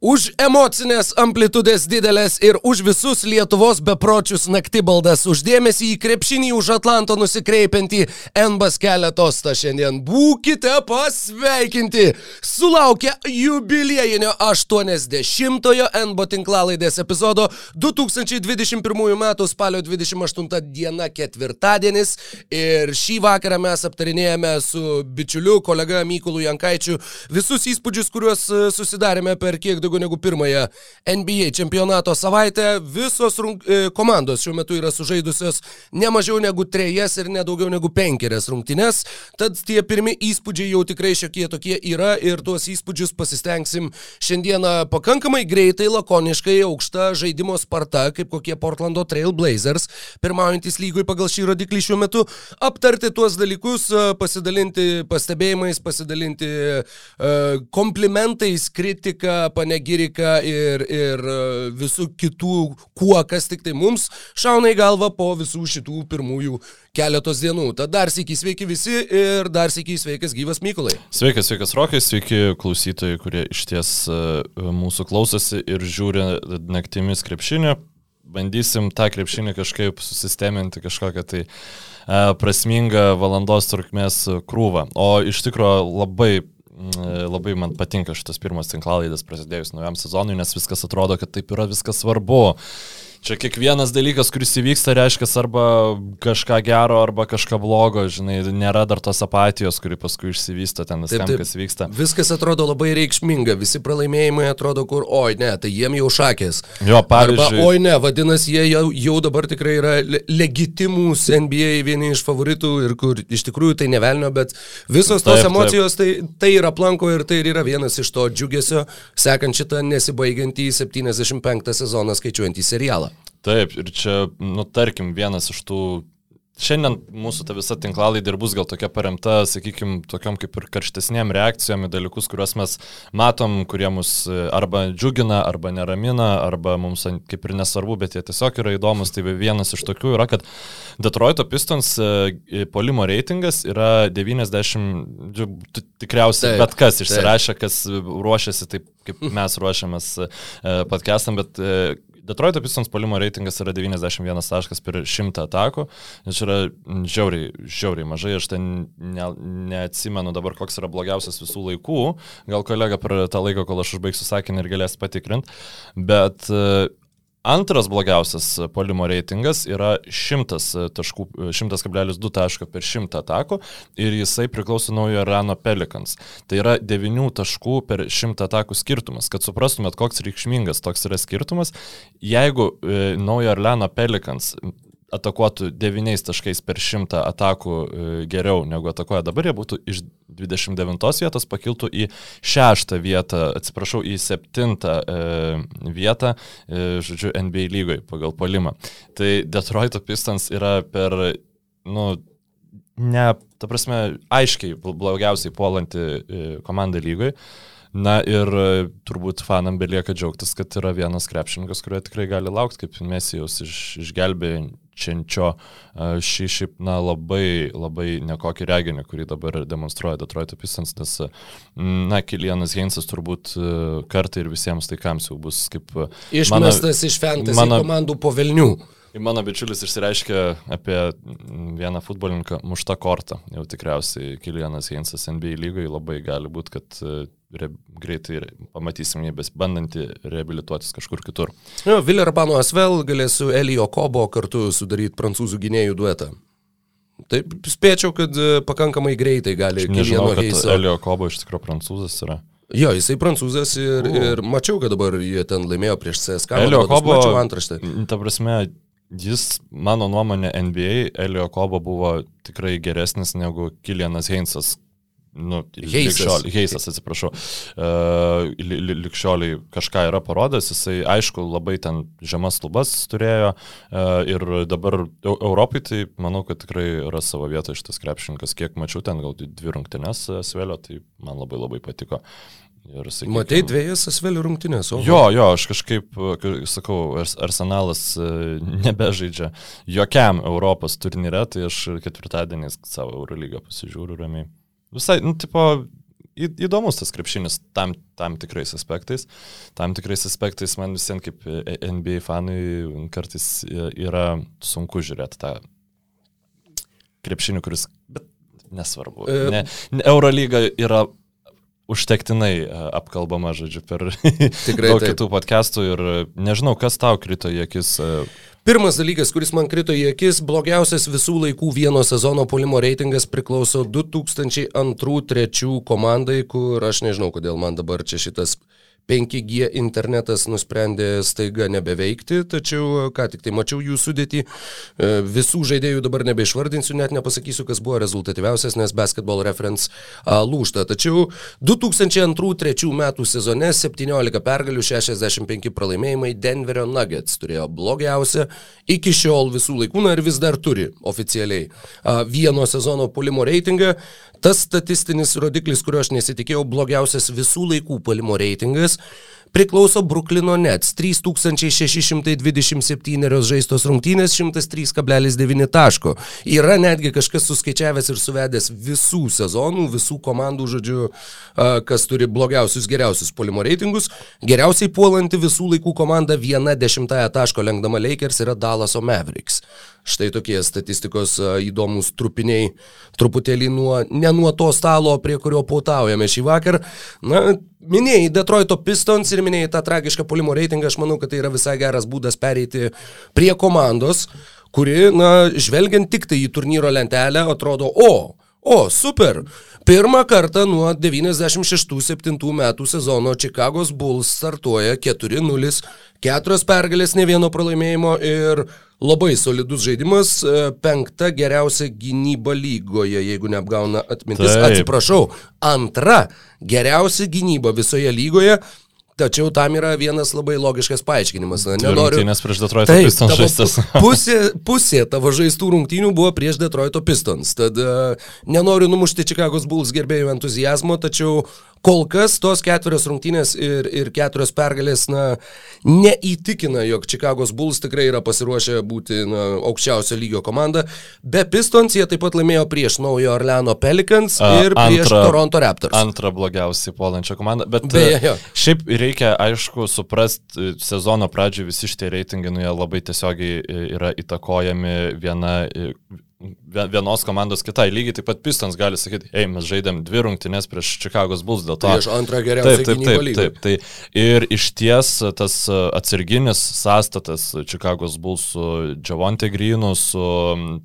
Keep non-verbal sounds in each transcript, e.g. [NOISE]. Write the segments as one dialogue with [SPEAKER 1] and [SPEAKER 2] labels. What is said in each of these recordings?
[SPEAKER 1] Už emocinės amplitudės didelės ir už visus Lietuvos bepročius naktibaldas, už dėmesį į krepšinį už Atlanto nusikreipiantį Enbas keletostą šiandien. Būkite pasveikinti! Sulaukia jubiliejinio 80-ojo Enbo tinklalaidės epizodo 2021 m. spalio 28 diena ketvirtadienis ir šį vakarą mes aptarinėjame su bičiuliu, kolega Mykulu Jankaičiu visus įspūdžius, kuriuos susidarėme per kiek daugiau daugiau negu pirmąją NBA čempionato savaitę. Visos rung... E, komandos šiuo metu yra sužaidusios ne mažiau negu trejas ir ne daugiau negu penkerias rungtynes. Tad tie pirmi įspūdžiai jau tikrai šiokie tokie yra ir tuos įspūdžius pasistengsim šiandieną pakankamai greitai, lakoniškai, aukšta žaidimo sparta, kaip kokie Portlando Trail Blazers, pirmaujantis lygui pagal šį rodiklį šiuo metu, aptarti tuos dalykus, e, pasidalinti pastebėjimais, pasidalinti uh, komplimentais, kritika, pane panegirika ir, ir e, visų kitų, kuo kas tik tai mums šauna į galvą po visų šitų pirmųjų keletos dienų. Tad dar sėkiai sveiki visi ir dar sėkiai sveikas gyvas Mykolai.
[SPEAKER 2] Sveikas, sveikas Rokai, sveiki klausytojai, kurie iš ties e, mūsų klausosi ir žiūri naktimis krepšinį. Bandysim tą krepšinį kažkaip susisteminti kažkokią tai e, prasmingą valandos trukmės krūvą. O iš tikrųjų labai labai man patinka šitas pirmas tinklalaidės prasidėjus naujam sezonui, nes viskas atrodo, kad taip yra viskas svarbu. Čia kiekvienas dalykas, kuris įvyksta, reiškia arba kažką gero, arba kažką blogo, žinai, nėra dar tos apatijos, kuri paskui išsivysto ten viskam, taip, taip, kas vyksta.
[SPEAKER 1] Viskas atrodo labai reikšminga, visi pralaimėjimai atrodo, kur, oi ne, tai jiem jau šakės.
[SPEAKER 2] Jo, pavyzdžiui.
[SPEAKER 1] Arba, oi ne, vadinasi, jie jau, jau dabar tikrai yra legitimus NBA vieni iš favoritų ir kur iš tikrųjų tai nevelnio, bet visos tos taip, emocijos taip. Tai, tai yra planko ir tai yra vienas iš to džiugesio, sekant šitą nesibaigiantį 75 sezoną skaičiuojantį serialą.
[SPEAKER 2] Taip, ir čia, nu, tarkim, vienas iš tų Šiandien mūsų ta visa tinklalaidė ir bus gal tokia paremta, sakykime, tokiam kaip ir karštesniem reakcijom į dalykus, kuriuos mes matom, kurie mus e, arba džiugina, arba neramina, arba mums kaip ir nesvarbu, bet jie tiesiog yra įdomus. Tai vienas iš tokių yra, kad Detroito Pistons e, polimo reitingas yra 90, tikriausiai taip, bet kas išsirašė, kas ruošiasi taip, kaip mes ruošiamės e, podcastam, bet Detroito Pistons polimo reitingas yra 91 taškas per 100 atakų. Čia yra žiauriai, žiauriai mažai, aš ten ne, neatsimenu dabar, koks yra blogiausias visų laikų. Gal kolega per tą laiką, kol aš užbaigsiu sakinį ir galės patikrinti. Bet Antras blogiausias polimo reitingas yra 100 taškų, 100,2 taško per 100 atakų ir jisai priklauso naujo Rano Pelikans. Tai yra 9 taškų per 100 atakų skirtumas. Kad suprastumėt, koks reikšmingas toks yra skirtumas, jeigu e, naujo Orleano Pelikans atakuotų 9 taškais per 100 atakų e, geriau negu atakuoja dabar, jie būtų iš 29 vietos pakiltų į 6 vietą, atsiprašau, į 7 e, vietą, e, žodžiu, NBA lygoje pagal polimą. Tai Detroito Pistons yra per, nu, ne, ta prasme, aiškiai blogiausiai puolanti komanda lygoje. Na ir turbūt fanam belieka džiaugtis, kad yra vienas krepšininkas, kurio tikrai gali laukti, kaip Mesijaus iš, išgelbėjančio e, šį šiaip, na, labai, labai nekokį reginį, kurį dabar demonstruoja Detroit Pistons, nes, na, Kilianas Heinzas turbūt kartai ir visiems taikams jau bus kaip...
[SPEAKER 1] Išmestas mano, iš fantasy mano, komandų po Vilnių.
[SPEAKER 2] Mano bičiulis išsireiškė apie vieną futbolininką muštą kortą. Jau tikriausiai Kilianas Heinzas NBA lygoje labai gali būti, kad re, greitai pamatysim jį bandantį reabilituotis kažkur kitur.
[SPEAKER 1] Jo, Villerpano Asvel galės su Elio Kobo kartu sudaryti prancūzų gynėjų duetą. Taip, spėčiau, kad e, pakankamai greitai gali
[SPEAKER 2] kiekvieno heiso. Elio Kobo iš tikrųjų prancūzas yra.
[SPEAKER 1] Jo, jisai prancūzas ir, uh. ir mačiau, kad dabar jie ten laimėjo prieš CSK.
[SPEAKER 2] Elio Kobo, antraštę. Ta prasme, jis, mano nuomonė, NBA Elio Kobo buvo tikrai geresnis negu Kilianas Heinsas, nu,
[SPEAKER 1] Heisas,
[SPEAKER 2] Heisas atsiprašau, uh, likščioliai kažką yra parodęs, jisai aišku labai ten žemas lubas turėjo uh, ir dabar Europai tai manau, kad tikrai yra savo vietą šitas krepšininkas, kiek mačiau ten gal dvi rungtynes Svelio, tai man labai labai patiko.
[SPEAKER 1] Ir, sakykim, Matei dviejas asvelių rungtynės, o?
[SPEAKER 2] Jo, jo, aš kažkaip, sakau, arsenalas nebežaidžia jokiam Europos turnyre, tai aš ketvirtadieniais savo Eurolygą pasižiūriu ramiai. Visai, nu, tipo, įdomus tas krepšinis tam, tam tikrais aspektais. Tam tikrais aspektais man visiems kaip NBA fanui kartais yra sunku žiūrėti tą krepšinį, kuris, bet nesvarbu. E... Ne, Eurolyga yra užtektinai e, apkalbama, žodžiu, per [LAUGHS] daug kitų podcastų ir nežinau, kas tau krito į akis. E,
[SPEAKER 1] Pirmas dalykas, kuris man krito į akis, blogiausias visų laikų vieno sezono polimo reitingas priklauso 2002-2003 komandai, kur aš nežinau, kodėl man dabar čia šitas 5G internetas nusprendė staiga nebeveikti, tačiau ką tik tai mačiau jų sudėti, e, visų žaidėjų dabar nebeišvardinsiu, net nepasakysiu, kas buvo rezultatyviausias, nes basketball reference lūšta. Tačiau 2002-2003 metų sezone 17 pergalių, 65 pralaimėjimai Denverio Nuggets turėjo blogiausią iki šiol visų laikų, na ir vis dar turi oficialiai vieno sezono polimo reitingą. Tas statistinis rodiklis, kurio aš nesitikėjau, blogiausias visų laikų palimo reitingas, priklauso Bruklino Nets 3627 žaistos rungtynės 103,9 taško. Yra netgi kažkas suskaičiavęs ir suvedęs visų sezonų, visų komandų, žodžiu, kas turi blogiausius, geriausius polimo reitingus. Geriausiai puolanti visų laikų komanda viena dešimtąją taško lenkdama Lakers yra Dallaso Mavericks. Štai tokie statistikos įdomus trupiniai, truputėlį nuo, ne nuo to stalo, prie kurio pautaujame šį vakar. Na, minėjai Detroito Pistons ir minėjai tą tragišką polimo reitingą, aš manau, kad tai yra visai geras būdas pereiti prie komandos, kuri, na, žvelgiant tik tai į turnyro lentelę, atrodo, o, o, super. Pirmą kartą nuo 96-7 metų sezono Čikagos Bulls startuoja 4-0, keturios pergalės, ne vieno pralaimėjimo ir labai solidus žaidimas, e, penkta geriausia gynyba lygoje, jeigu neapgauna atmintis. Taip. Atsiprašau, antra geriausia gynyba visoje lygoje. Tačiau tam yra vienas labai logiškas paaiškinimas.
[SPEAKER 2] Nenoriu... Nes prieš Detroito Pistons žaistas.
[SPEAKER 1] Pusė, pusė tavo žaistų rungtynių buvo prieš Detroito Pistons. Tad uh, nenoriu numušti Čikagos Bulls gerbėjų entuzijazmo, tačiau Kol kas tos ketverios rungtynės ir, ir keturios pergalės na, neįtikina, jog Čikagos Bulls tikrai yra pasiruošę būti na, aukščiausio lygio komanda. Be Pistons jie taip pat laimėjo prieš Naujo Orleano Pelicans ir antra, prieš Toronto Raptors.
[SPEAKER 2] Antra blogiausiai puolančia komanda. Bet Beje, jo. šiaip reikia aišku suprasti, sezono pradžioje visi šitie reitingai nu, labai tiesiogiai yra įtakojami viena vienos komandos kitai. Lygiai taip pat Pistons gali sakyti, ei, mes žaidėm dvi rungtynės prieš Čikagos Bulls dėl to.
[SPEAKER 1] Prieš antrą geriausią
[SPEAKER 2] taip, taip, taip, taip, taip. Ir iš ties tas atsarginis sąstatas Čikagos Bulls su Javonte Greenu, su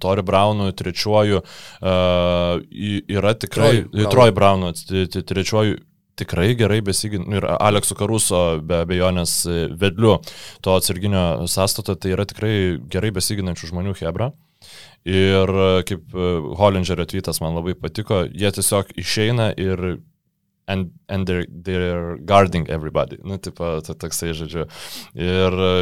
[SPEAKER 2] Tori Brownu trečiuoju uh, yra tikrai, Troy Brownu trečiuoju tikrai gerai besiginti ir Aleksu Karuso be abejonės vedliu to atsarginio sąstato, tai yra tikrai gerai besiginančių žmonių Hebra. Ir e, kaip e, Hollingerio tweetas man labai patiko, jie tiesiog išeina ir and, and they're, they're guarding everybody. Nu, tipo, toksai žodžiu. Ir e,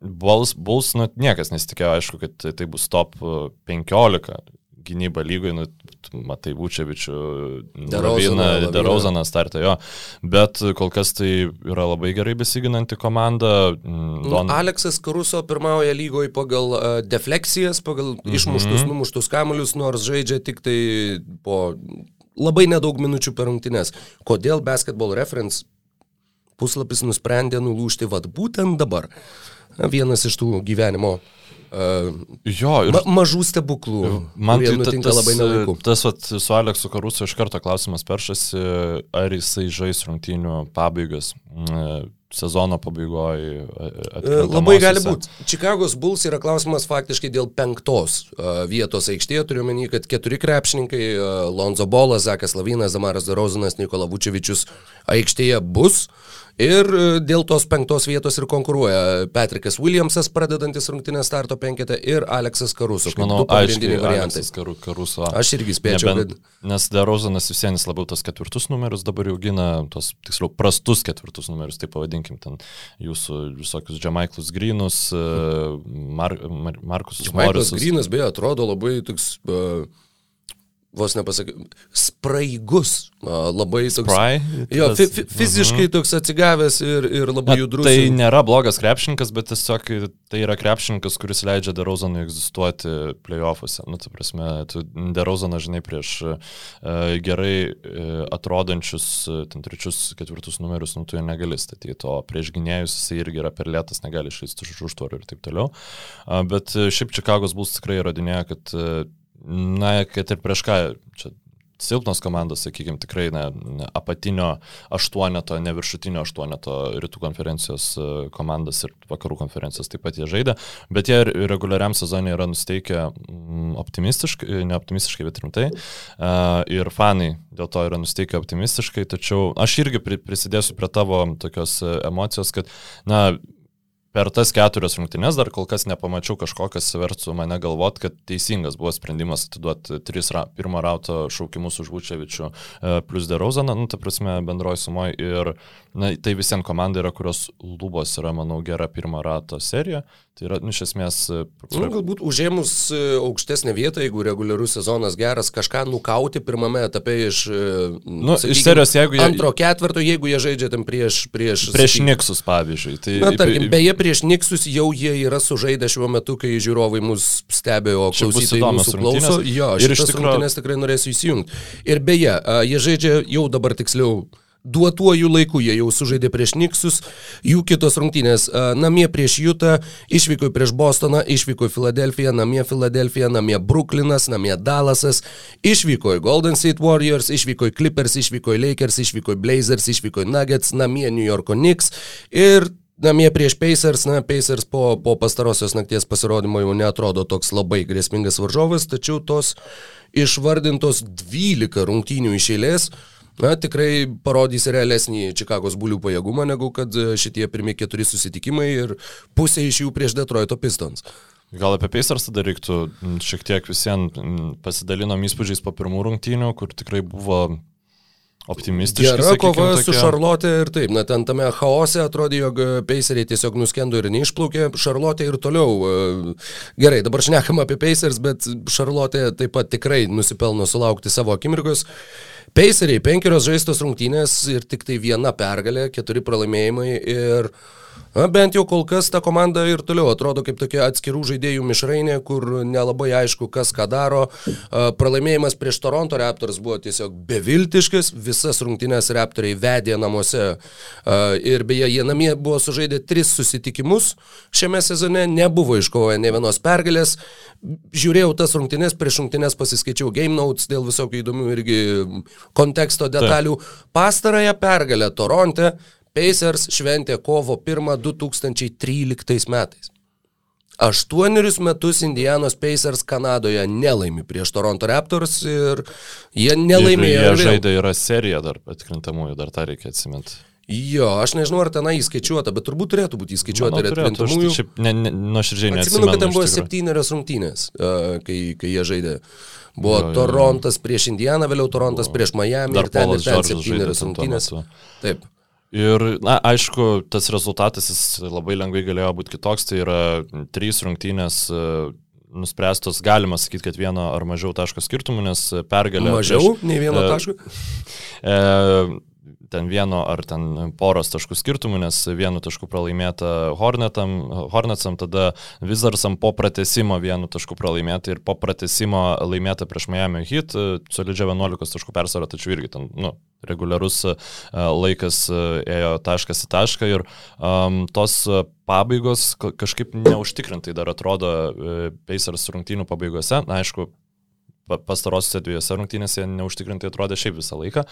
[SPEAKER 2] Bulls, Bulls nu, niekas nesitikėjo, aišku, kad tai bus top 15 gynyba lygoje, nu, matai Vučevičių, Darozaną, Darozaną startą jo, bet kol kas tai yra labai gerai besiginanti komanda.
[SPEAKER 1] Mm, Don... Nu, Aleksas Karuso pirmauja lygoje pagal uh, defleksijas, pagal mm -hmm. išmuštus, numuštus kamuolius, nors žaidžia tik tai po labai nedaug minučių per rungtynes. Kodėl Basketball Reference puslapis nusprendė nulūžti vad būtent dabar? Vienas iš tų gyvenimo Uh, jo, ir ma mažų stebuklų. Man tai nutinka tas, labai nelaiku.
[SPEAKER 2] Tas vat, su Aleksu Karusu iš karto klausimas peršasi, ar jisai žais rungtynių pabaigas sezono pabaigoje.
[SPEAKER 1] Labai gali būti. Čikagos Bulls yra klausimas faktiškai dėl penktos vietos aikštėje. Turiu menį, kad keturi krepšininkai - Lonzo Bolas, Zakas Lavinas, Zamaras Darozinas, Nikola Vučevičius aikštėje bus. Ir e, dėl tos penktos vietos ir konkuruoja Patrikas Williamsas, pradedantis rungtinę starto penketę, ir Aleksas Karuso.
[SPEAKER 2] Aš manau, pagrindiniai variantai. Karu, karuso.
[SPEAKER 1] Aš irgi spėčiau,
[SPEAKER 2] Neben, kad... Nes Derozanas vis vienas labiau tas ketvirtus numerius dabar jau gina, tos, tiksliau, prastus ketvirtus numerius, taip pavadinkim, ten jūsų visokius Džamaiklus Grynus, e, Mar, Mar, Markusus
[SPEAKER 1] Džamaiklas Grynas, beje, atrodo labai toks... Uh, vos nepasakiau, spraigus. Labai toks.
[SPEAKER 2] Spry?
[SPEAKER 1] Jo, fi, fi, fiziškai uh -huh. toks atsigavęs ir, ir labai judrus.
[SPEAKER 2] Tai nėra blogas krepšininkas, bet tiesiog tai yra krepšininkas, kuris leidžia Derozanui egzistuoti playoffuose. Nu, tai prasme, tu Derozaną, žinai, prieš uh, gerai uh, atrodančius, uh, ten trečius, ketvirtus numerius, nu, tu jo negali statyti, o prieš gynėjus jisai irgi yra per lėtas, negali išleisti už užtvarų ir taip toliau. Uh, bet šiaip Čikagos bus tikrai įrodinėja, kad uh, Na, kad ir prieš ką, čia silpnos komandos, sakykime, tikrai ne, apatinio aštuoneto, ne viršutinio aštuoneto rytų konferencijos e, komandas ir vakarų konferencijos taip pat jie žaidė, bet jie reguliariam sezonė yra nusteikę mm, optimistiškai, ne optimistiškai, bet rimtai. E, ir fanai dėl to yra nusteikę optimistiškai, tačiau aš irgi prisidėsiu prie tavo tokios e, emocijos, kad, na, per tas keturias rungtynes dar kol kas nepamačiau kažko, kas vertų mane galvot, kad teisingas buvo sprendimas atiduoti tris ra, pirmo rauto šaukimus už Vučevičių e, plus Derozaną, nu, ta prasme, bendroji sumoji. Ir na, tai visiems komandai yra, kurios lubos yra, manau, gera pirmo rato serija. Tai yra, nu, iš esmės.
[SPEAKER 1] E, nu, galbūt užėmus e, aukštesnę vietą, jeigu reguliarus sezonas geras, kažką nukauti pirmame etape iš,
[SPEAKER 2] nu, sakykime, iš serijos, jeigu
[SPEAKER 1] jie... Antro ketvirto, jeigu jie žaidžia tam prieš... Prieš,
[SPEAKER 2] prieš sakykime, Niksus, pavyzdžiui.
[SPEAKER 1] Tai, na, tarkim, beje, prieš Niksus jau jie yra sužaidę šiuo metu, kai žiūrovai mus stebi, o klausytojai mūsų klauso. Jo, ir iš tikrųjų tikrai norėsiu įsijungti. Ir beje, jie žaidžia jau dabar tiksliau duotuoju laiku jie jau sužaidė prieš Niksus, jų kitos rungtynės namie prieš Jutą, išvyko prieš Bostoną, išvyko į Filadelfiją, namie Filadelfija, namie Brooklynas, namie Dallasas, išvyko į Golden State Warriors, išvyko į Clippers, išvyko į Lakers, išvyko į Blazers, išvyko į Nuggets, namie New Yorko Knicks ir namie prieš Pacers, na, Pacers po, po pastarosios nakties pasirodymo jau netrodo toks labai grėsmingas varžovas, tačiau tos išvardintos 12 rungtynių iš eilės, na, tikrai parodys realesnį Čikagos bulių pajėgumą, negu kad šitie pirmie keturi susitikimai ir pusė iš jų prieš Detroito Pistons.
[SPEAKER 2] Gal apie Pacers tada reiktų šiek tiek visiems pasidalinom įspūdžiais po pirmų rungtynių, kur tikrai buvo optimistiškai.
[SPEAKER 1] Gera kova tokia... su Šarlotė ir taip, na ten tame chaose atrodė, jog Paceriai tiesiog nuskendo ir neišplaukė, Šarlotė ir toliau. E, gerai, dabar šnekam apie Pacers, bet Šarlotė taip pat tikrai nusipelno sulaukti savo akimirkos. Paceriai penkerios žaistos rungtynės ir tik tai viena pergalė, keturi pralaimėjimai ir Na, bent jau kol kas ta komanda ir toliau atrodo kaip tokia atskirų žaidėjų mišrainė, kur nelabai aišku, kas ką daro. Pralaimėjimas prieš Toronto Raptors buvo tiesiog beviltiškas, visas rungtynės Raptoriai vedė namuose. Ir beje, jie namie buvo sužaidę tris susitikimus šiame sezone, nebuvo iškovoję ne vienos pergalės. Žiūrėjau tas rungtynės, prieš rungtynės pasiskaičiau game notes dėl visokių įdomių irgi konteksto detalių. Pastarąją pergalę Toronte Pacers šventė kovo 1 2013 metais. Aštuonerius metus Indianos Pacers Kanadoje nelaimi prieš Toronto Raptors ir jie nelaimėjo.
[SPEAKER 2] Ir jie žaidė yra serija dar atkrintamųjų, dar tą reikia atsiminti.
[SPEAKER 1] Jo, aš nežinau, ar tenai įskaičiuota, bet turbūt turėtų būti įskaičiuota ir atkrintamųjų.
[SPEAKER 2] Aš ne, ne, nuoširdžiai neatsimenu.
[SPEAKER 1] Atsimenu, kad ten buvo septynerios rungtynės, kai, kai jie žaidė. Buvo jo, jo, Torontas prieš Indianą, vėliau Torontas o, prieš Miami ir ten ir ten septynerios rungtynės. Taip.
[SPEAKER 2] Ir, na, aišku, tas rezultatas jis labai lengvai galėjo būti kitoks, tai yra trys rungtynės e, nuspręstos, galima sakyti, kad vieno ar mažiau taško skirtumų, nes pergalė.
[SPEAKER 1] Mažiau prieš, nei vieno e, taško?
[SPEAKER 2] E, ten vieno ar ten poros taškų skirtumų, nes vienu tašku pralaimėta Hornetsam, tada Vizarsam po pratesimo vienu tašku pralaimėta ir po pratesimo laimėta prieš Miami Heat, solidžia 11 taškų persvara, tačiau irgi ten, nu, reguliarus laikas ėjo taškas į tašką ir um, tos pabaigos kažkaip neužtikrintai dar atrodo Pacers rungtynių pabaigose. Na, aišku, pastarosiuose dviejose rungtynėse neužtikrintai atrodė šiaip visą laiką,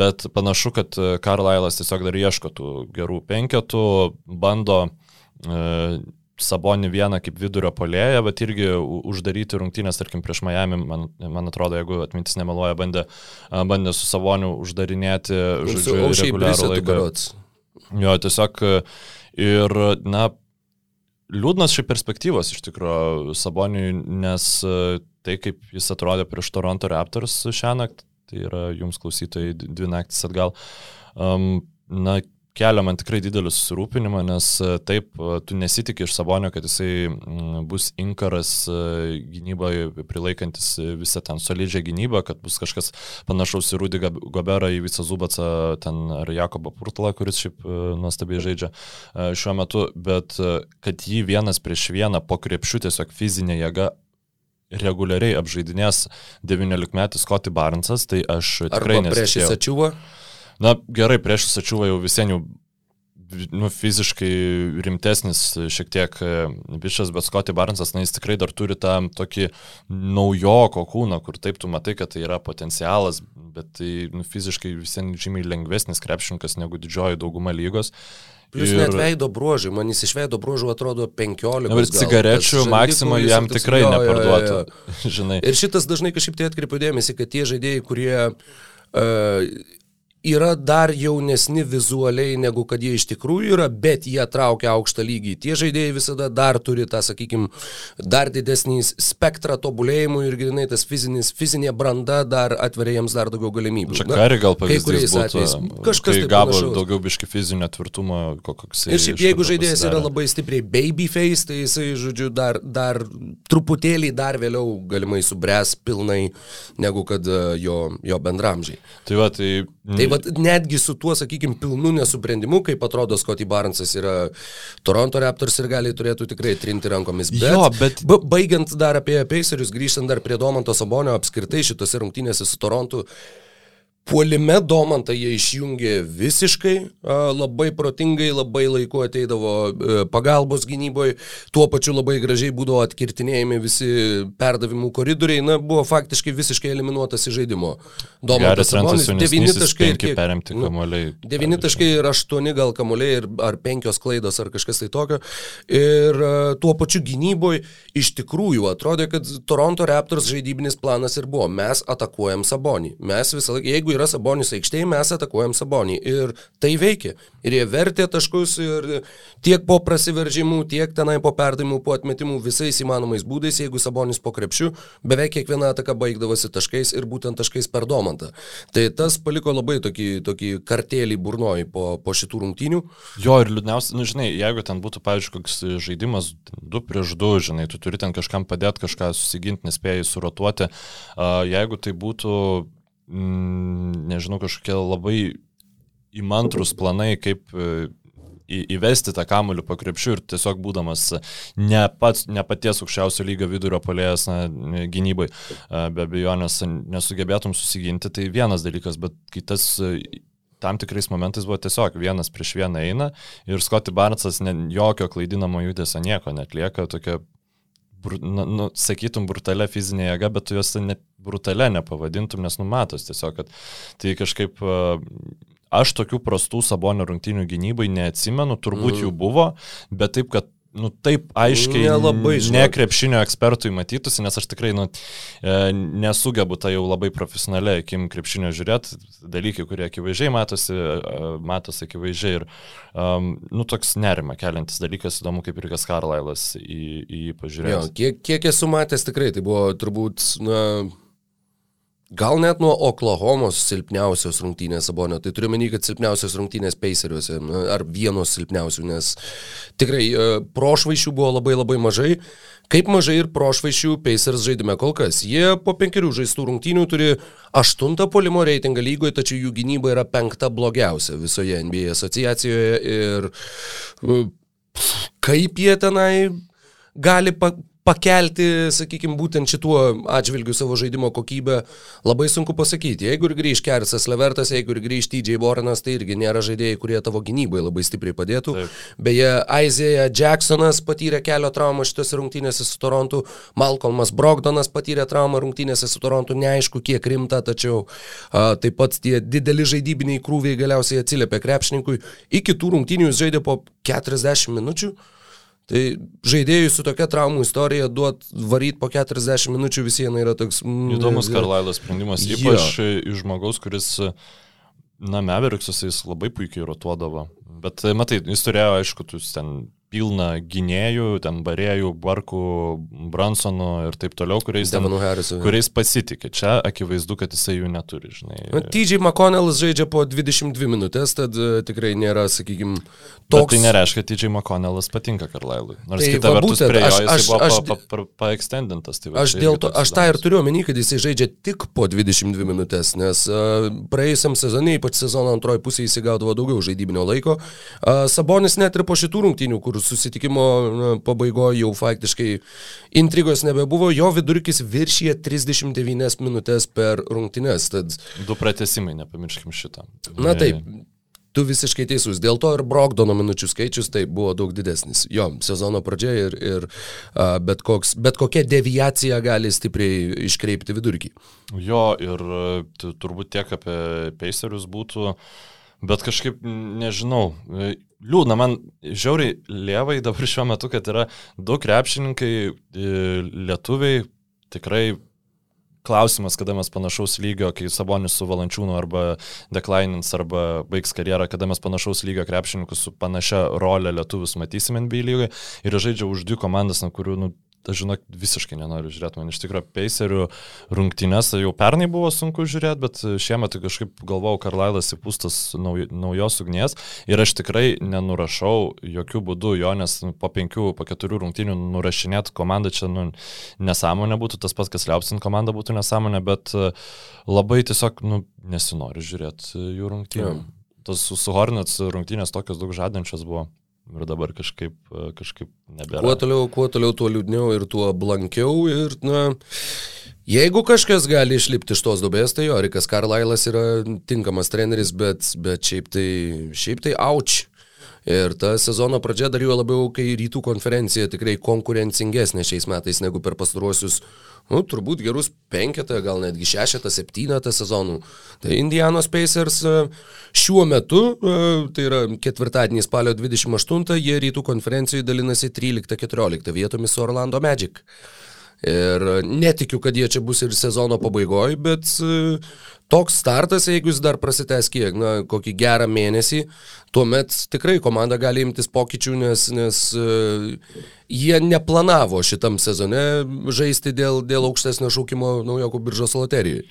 [SPEAKER 2] bet panašu, kad Karlailas tiesiog dar ieško tų gerų penketų, bando e, Sabonį vieną kaip vidurio polėją, bet irgi uždaryti rungtynės, tarkim, prieš Miami, man, man atrodo, jeigu atmintis nemeluoja, bandė, bandė su Saboniu uždarinėti, žodžiu, reguliarų laiką. Jo, tiesiog ir, na, liūdnas šiaip perspektyvos iš tikrųjų Saboniui, nes tai, kaip jis atrodė prieš Toronto Raptors šią naktį, tai yra jums klausytojai dvi naktis atgal, um, na, kelia man tikrai didelį susirūpinimą, nes e, taip, e, tu nesitikė iš Sabonio, kad jisai bus inkaras e, gynyboje prilaikantis visą ten solidžią gynybą, kad bus kažkas panašaus į Rudy Goberą, į visą Zubacą ten ar Jakobą Purtalą, kuris šiaip nuostabiai žaidžia šiuo metu, bet kad jį vienas prieš vieną po krepšių tiesiog fizinė jėga reguliariai apžaidinės 19 metų Scotty Barnesas, tai aš tikrai
[SPEAKER 1] nesitikėjau. Prieš įsačiuvą?
[SPEAKER 2] Na gerai, prieš Sačiuvą jau visiems jau nu, fiziškai rimtesnis šiek tiek e, bišas, bet Scotty Barnesas, na, jis tikrai dar turi tą tokį naujoko kūną, kur taip tu matai, kad tai yra potencialas, bet tai nu, fiziškai visiems žymiai lengvesnis krepšininkas negu didžioji dauguma lygos.
[SPEAKER 1] Plius ir... net veido bruožai, man jis iš veido bruožų atrodo 15.
[SPEAKER 2] Ir cigarečių maksimą jam tikrai jo, neparduotų. Jo, [LAUGHS] jo,
[SPEAKER 1] jo. ir šitas dažnai kažkaip tai atkreipiu dėmesį, kad tie žaidėjai, kurie uh, yra dar jaunesni vizualiai negu kad jie iš tikrųjų yra, bet jie traukia aukštą lygį. Tie žaidėjai visada dar turi tą, sakykime, dar didesnį spektrą tobulėjimų ir grinai tas fizinis, fizinė branda dar atveria jiems dar daugiau galimybių.
[SPEAKER 2] Čia kari gal pavyzdys būtų, atvejais, kažkas tai gavo panašaus. daugiau biški fizinio tvirtumo, koks
[SPEAKER 1] jis. Ir šiaip jeigu žaidėjas pasidarė. yra labai stipriai babyface, tai jisai, žodžiu, dar, dar truputėlį dar vėliau galimai subręs pilnai negu kad jo, jo bendramžiai.
[SPEAKER 2] Tai va, tai
[SPEAKER 1] Tai va, netgi su tuo, sakykime, pilnu nesuprendimu, kaip atrodo Scotty Barnesas yra Toronto Raptors ir gali turėtų tikrai trinti rankomis. Bet, jo, bet... Baigiant dar apie Pacerius, grįžtant dar prie Domanto Sabonio, apskritai šitose rungtynėse su Torontu, Puolime Domantą jie išjungė visiškai, labai protingai, labai laiku ateidavo e, pagalbos gynyboje, tuo pačiu labai gražiai būdavo atkirtinėjami visi perdavimų koridoriai, na, buvo faktiškai visiškai eliminuotas iš žaidimo.
[SPEAKER 2] Domantas Sabonis 9 taškai ir kiek, perimti nu, kamuoliai.
[SPEAKER 1] 9 taškai ir 8 gal kamuoliai ar 5 klaidos ar kažkas tai tokio. Ir tuo pačiu gynyboje iš tikrųjų atrodė, kad Toronto Raptors žaidybinis planas ir buvo, mes atakuojam Sabonį. Mes visą laiką, jeigu yra Sabonis aikštėje, mes atakuojam Sabonį. Ir tai veikia. Ir jie vertė taškus ir tiek po prasiveržimų, tiek tenai po perdavimų, po atmetimų visais įmanomais būdais, jeigu Sabonis po krepšių, beveik kiekviena ataka baigdavosi taškais ir būtent taškais per domantą. Tai tas paliko labai tokį, tokį kartėlį burnoj po, po šitų rungtynių.
[SPEAKER 2] Jo, ir liūdniausia, nu, žinai, jeigu ten būtų, pavyzdžiui, koks žaidimas 2 prieš 2, žinai, tu turi ten kažkam padėti, kažką susiginti, nespėjai surotuoti, jeigu tai būtų mm, nežinau, kažkokie labai įmantrus planai, kaip e, į, įvesti tą kamuolį po krepšių ir tiesiog būdamas ne, pats, ne paties aukščiausio lygio vidurio polėjas na, gynybai, e, be abejonės nesugebėtum susiginti, tai vienas dalykas, bet kitas e, tam tikrais momentais buvo tiesiog vienas prieš vieną eina ir Scotty Barnesas ne, jokio klaidinamo judesio nieko netlieka, tokia nu, nu, sakytum, brutalia fizinė jėga, bet tu jos net brutalia nepavadintum, nes numatos tiesiog, kad tai kažkaip aš tokių prastų sabonio rungtinių gynybai neatsimenu, turbūt mm. jų buvo, bet taip, kad nu, taip aiškiai
[SPEAKER 1] nelabai
[SPEAKER 2] nekrepšinio ekspertui matytųsi, nes aš tikrai nu, e, nesugebu tai jau labai profesionaliai akim krepšinio žiūrėti, dalykai, kurie akivaizdžiai matosi, e, matosi akivaizdžiai ir um, nu, toks nerima keliantis dalykas, įdomu, kaip ir Kas Karlailas į, į jį pažiūrėjo.
[SPEAKER 1] Kiek, kiek esu matęs tikrai, tai buvo turbūt, na, Gal net nuo Oklahomos silpniausios rungtynės Sabonio, tai turiu menį, kad silpniausios rungtynės Paceriuose, ar vienos silpniausių, nes tikrai e, prošvaišių buvo labai labai mažai, kaip mažai ir prošvaišių Pacers žaidime kol kas. Jie po penkerių žaistų rungtynių turi aštuntą polimo reitingą lygoje, tačiau jų gynyba yra penkta blogiausia visoje NBA asociacijoje ir e, kaip jie tenai gali pa pakelti, sakykime, būtent šituo atžvilgiu savo žaidimo kokybę, labai sunku pasakyti. Jeigu ir grįž Kersas Levertas, jeigu ir grįž TJ Boranas, tai irgi nėra žaidėjai, kurie tavo gynybai labai stipriai padėtų. Taip. Beje, Aizėja Jacksonas patyrė kelio traumą šitose rungtynėse su Torontu, Malcolmas Brogdonas patyrė traumą rungtynėse su Torontu, neaišku kiek rimta, tačiau a, taip pat tie dideli žaidybiniai krūviai galiausiai atsiliepė krepšininkui. Iki tų rungtynių jis žaidė po 40 minučių. Tai žaidėjui su tokia traumų istorija duot varyt po 40 minučių visieną yra toks...
[SPEAKER 2] Mm, Įdomus Karlailas sprendimas, ypač jo. iš žmogaus, kuris, na, Meveriksas jis labai puikiai rotuodavo. Bet, matai, jis turėjo, aišku, tu ten pilna gynėjų, ten barėjų, barkų, Bransonų ir taip toliau, kuriais, ten, kuriais pasitikė. Čia akivaizdu, kad jisai jų neturi, žinai.
[SPEAKER 1] TJ McConnellas žaidžia po 22 minutės, tad uh, tikrai nėra, sakykime, toks. Bet
[SPEAKER 2] tai nereiškia, kad TJ McConnellas patinka Karlailui. Nors tai, kita va, vertus, būtent, prie jo jisai aš, buvo aš, pa, pa, paekstendintas. Pa,
[SPEAKER 1] pa, tai aš, dėl to, aš tą ir turiu omeny, kad jisai žaidžia tik po 22 minutės, nes uh, praėjusiam sezonui, ypač sezono antroji pusė, jisai gaudavo daugiau žaidybinio laiko. Uh, Sabonis net ir po šitų rungtynių, kur susitikimo pabaigoje jau faktiškai intrigos nebebuvo, jo vidurkis viršyje 39 minutės per rungtynes. Tad...
[SPEAKER 2] Du pratesimai, nepamirškim šitą.
[SPEAKER 1] Na taip, Tu visiškai teisus. Dėl to ir Brogdono minučių skaičius tai buvo daug didesnis. Jo, sezono pradžia ir, ir uh, bet, koks, bet kokia deviacija gali stipriai iškreipti vidurkį.
[SPEAKER 2] Jo, ir turbūt tiek apie Pacerius būtų, bet kažkaip nežinau. Liūdna, man žiauriai lievai dabar šiuo metu, kad yra daug krepšininkai, lietuviai, tikrai klausimas, kada mes panašaus lygio, kai Sabonis su Valančiūnu arba deklainins arba baigs karjerą, kada mes panašaus lygio krepšininkus su panašia rolė lietuvius matysime NBA lygoje. Ir žaidžia už dvi komandas, na, kurių nu, aš žinok, visiškai nenoriu žiūrėti. Man iš tikrųjų Pacerių rungtynės jau pernai buvo sunku žiūrėti, bet šiemet kažkaip galvau, Karlailas įpūstas nauj, naujos ugnies ir aš tikrai nenurašau jokių būdų jo, nes po penkių, po keturių rungtynių nurašinėti komandą čia nu, nesąmonė būtų, tas pats, kas liaupsint komandą būtų nesąmonė, bet labai tiesiog nu, nesinori žiūrėti jų rungtynių. Ja. Tas su Hornets rungtynės tokios daug žadančios buvo ir dabar kažkaip, kažkaip nebėra.
[SPEAKER 1] Kuo toliau, kuo toliau, tuo liūdniau ir tuo blankiau ir, na, jeigu kažkas gali išlipti iš tos dubės, tai jo, Rikas Karlailas yra tinkamas treneris, bet, bet šiaip tai, šiaip tai auč. Ir ta sezono pradžia dar juo labiau, kai rytų konferencija tikrai konkurencingesnė šiais metais negu per pastaruosius nu, turbūt gerus penketą, gal netgi šešetą, septynetą sezonų. Tai Indianos Pacers e, šiuo metu, e, tai yra ketvirtadienį spalio 28, jie rytų konferencijoje dalinasi 13-14 vietomis su Orlando Magic. Ir netikiu, kad jie čia bus ir sezono pabaigoje, bet e, toks startas, jeigu jis dar prasitęs kiek, na, kokį gerą mėnesį, tuomet tikrai komanda gali imtis pokyčių, nes, nes e, jie neplanavo šitam sezone žaisti dėl, dėl aukštesnio šaukimo naujokų biržos loterijoje.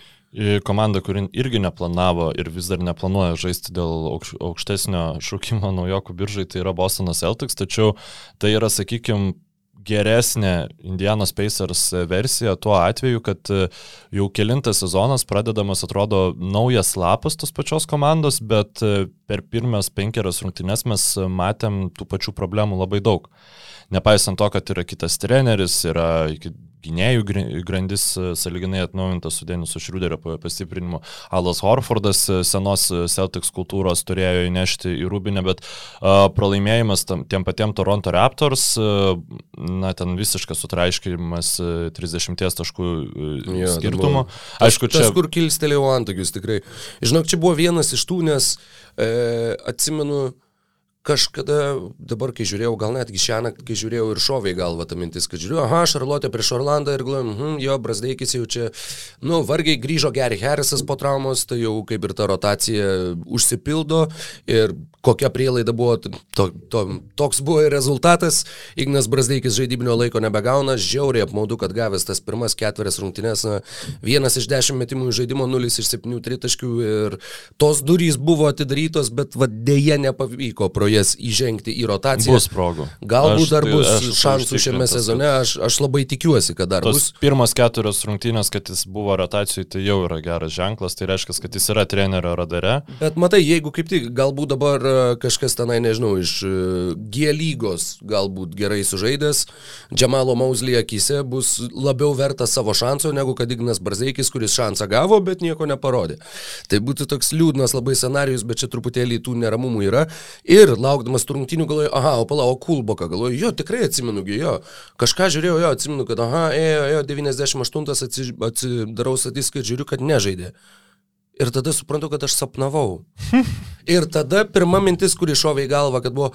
[SPEAKER 2] Komanda, kuri irgi neplanavo ir vis dar neplanuoja žaisti dėl aukštesnio šaukimo naujokų biržai, tai yra Bostonas Celtics, tačiau tai yra, sakykime, geresnė Indianos Pacers versija tuo atveju, kad e, jau kilintas sezonas pradedamas atrodo naujas lapas tos pačios komandos, bet e, per pirmas penkerias rungtynes mes matėm tų pačių problemų labai daug. Nepaisant to, kad yra kitas treneris, yra gynėjų grandis e, saliginai atnaujintas su Denisu Šriuderio pastiprinimu. Alas Horfordas e, senos e, Celtics kultūros turėjo įnešti į Rūbinę, bet uh, pralaimėjimas tam, tiem patiem Toronto Raptors, uh, na, ten visiškas sutraiškimas uh, 30 taškų uh, ja, skirtumo.
[SPEAKER 1] Aišku, čia... Tas, kur kilstelėjau antakius, tikrai. Žinok, čia buvo vienas iš tų, nes e, atsimenu, kažkada, dabar kai žiūrėjau, gal netgi šią naktį, kai žiūrėjau ir šoviai galva ta mintis, kad žiūrėjau, aha, Šarlotė prieš Orlandą ir galvoju, hm, jo, Brasdeikis jau čia, nu, vargiai grįžo Gary Harrisas po traumos, tai jau kaip ir ta rotacija užsipildo ir kokia prielaida buvo, to, to, toks buvo ir rezultatas, Ignas Brasdeikis žaidybinio laiko nebegauna, žiauriai apmaudu, kad gavęs tas pirmas ketverias rungtynes, na, vienas iš dešimt metimų žaidimo, nulis iš septynių tritaškių ir tos durys buvo atidarytos, bet va, dėje nepavyko pro jas įžengti į rotaciją.
[SPEAKER 2] Bus progų.
[SPEAKER 1] Galbūt aš, dar bus aš, šansų šiame sezone, aš, aš labai tikiuosi, kad dar bus.
[SPEAKER 2] Pirmas keturios rungtynės, kad jis buvo rotacijai, tai jau yra geras ženklas, tai reiškia, kad jis yra trenerio radare.
[SPEAKER 1] Bet matai, jeigu kaip tik, galbūt dabar kažkas tenai, nežinau, iš e, G lygos galbūt gerai sužaidęs, Džamalo Mauzly akise bus labiau vertas savo šanso negu kad Ignas Barzeikis, kuris šansą gavo, bet nieko neparodė. Tai būtų toks liūdnas labai scenarius, bet čia truputėlį tų neramumų yra. Ir laukdamas turrungtinių galvoju, aha, o pala, o Kulboka galvoju, jo, tikrai atsimenu, jo, kažką žiūrėjau, jo, atsimenu, kad, aha, ėjo, ėjo, 98 atsidarau statistiką ir žiūriu, kad nežaidė. Ir tada suprantu, kad aš sapnavau. [LAUGHS] ir tada pirma mintis, kuri šovė į galvą, kad buvo,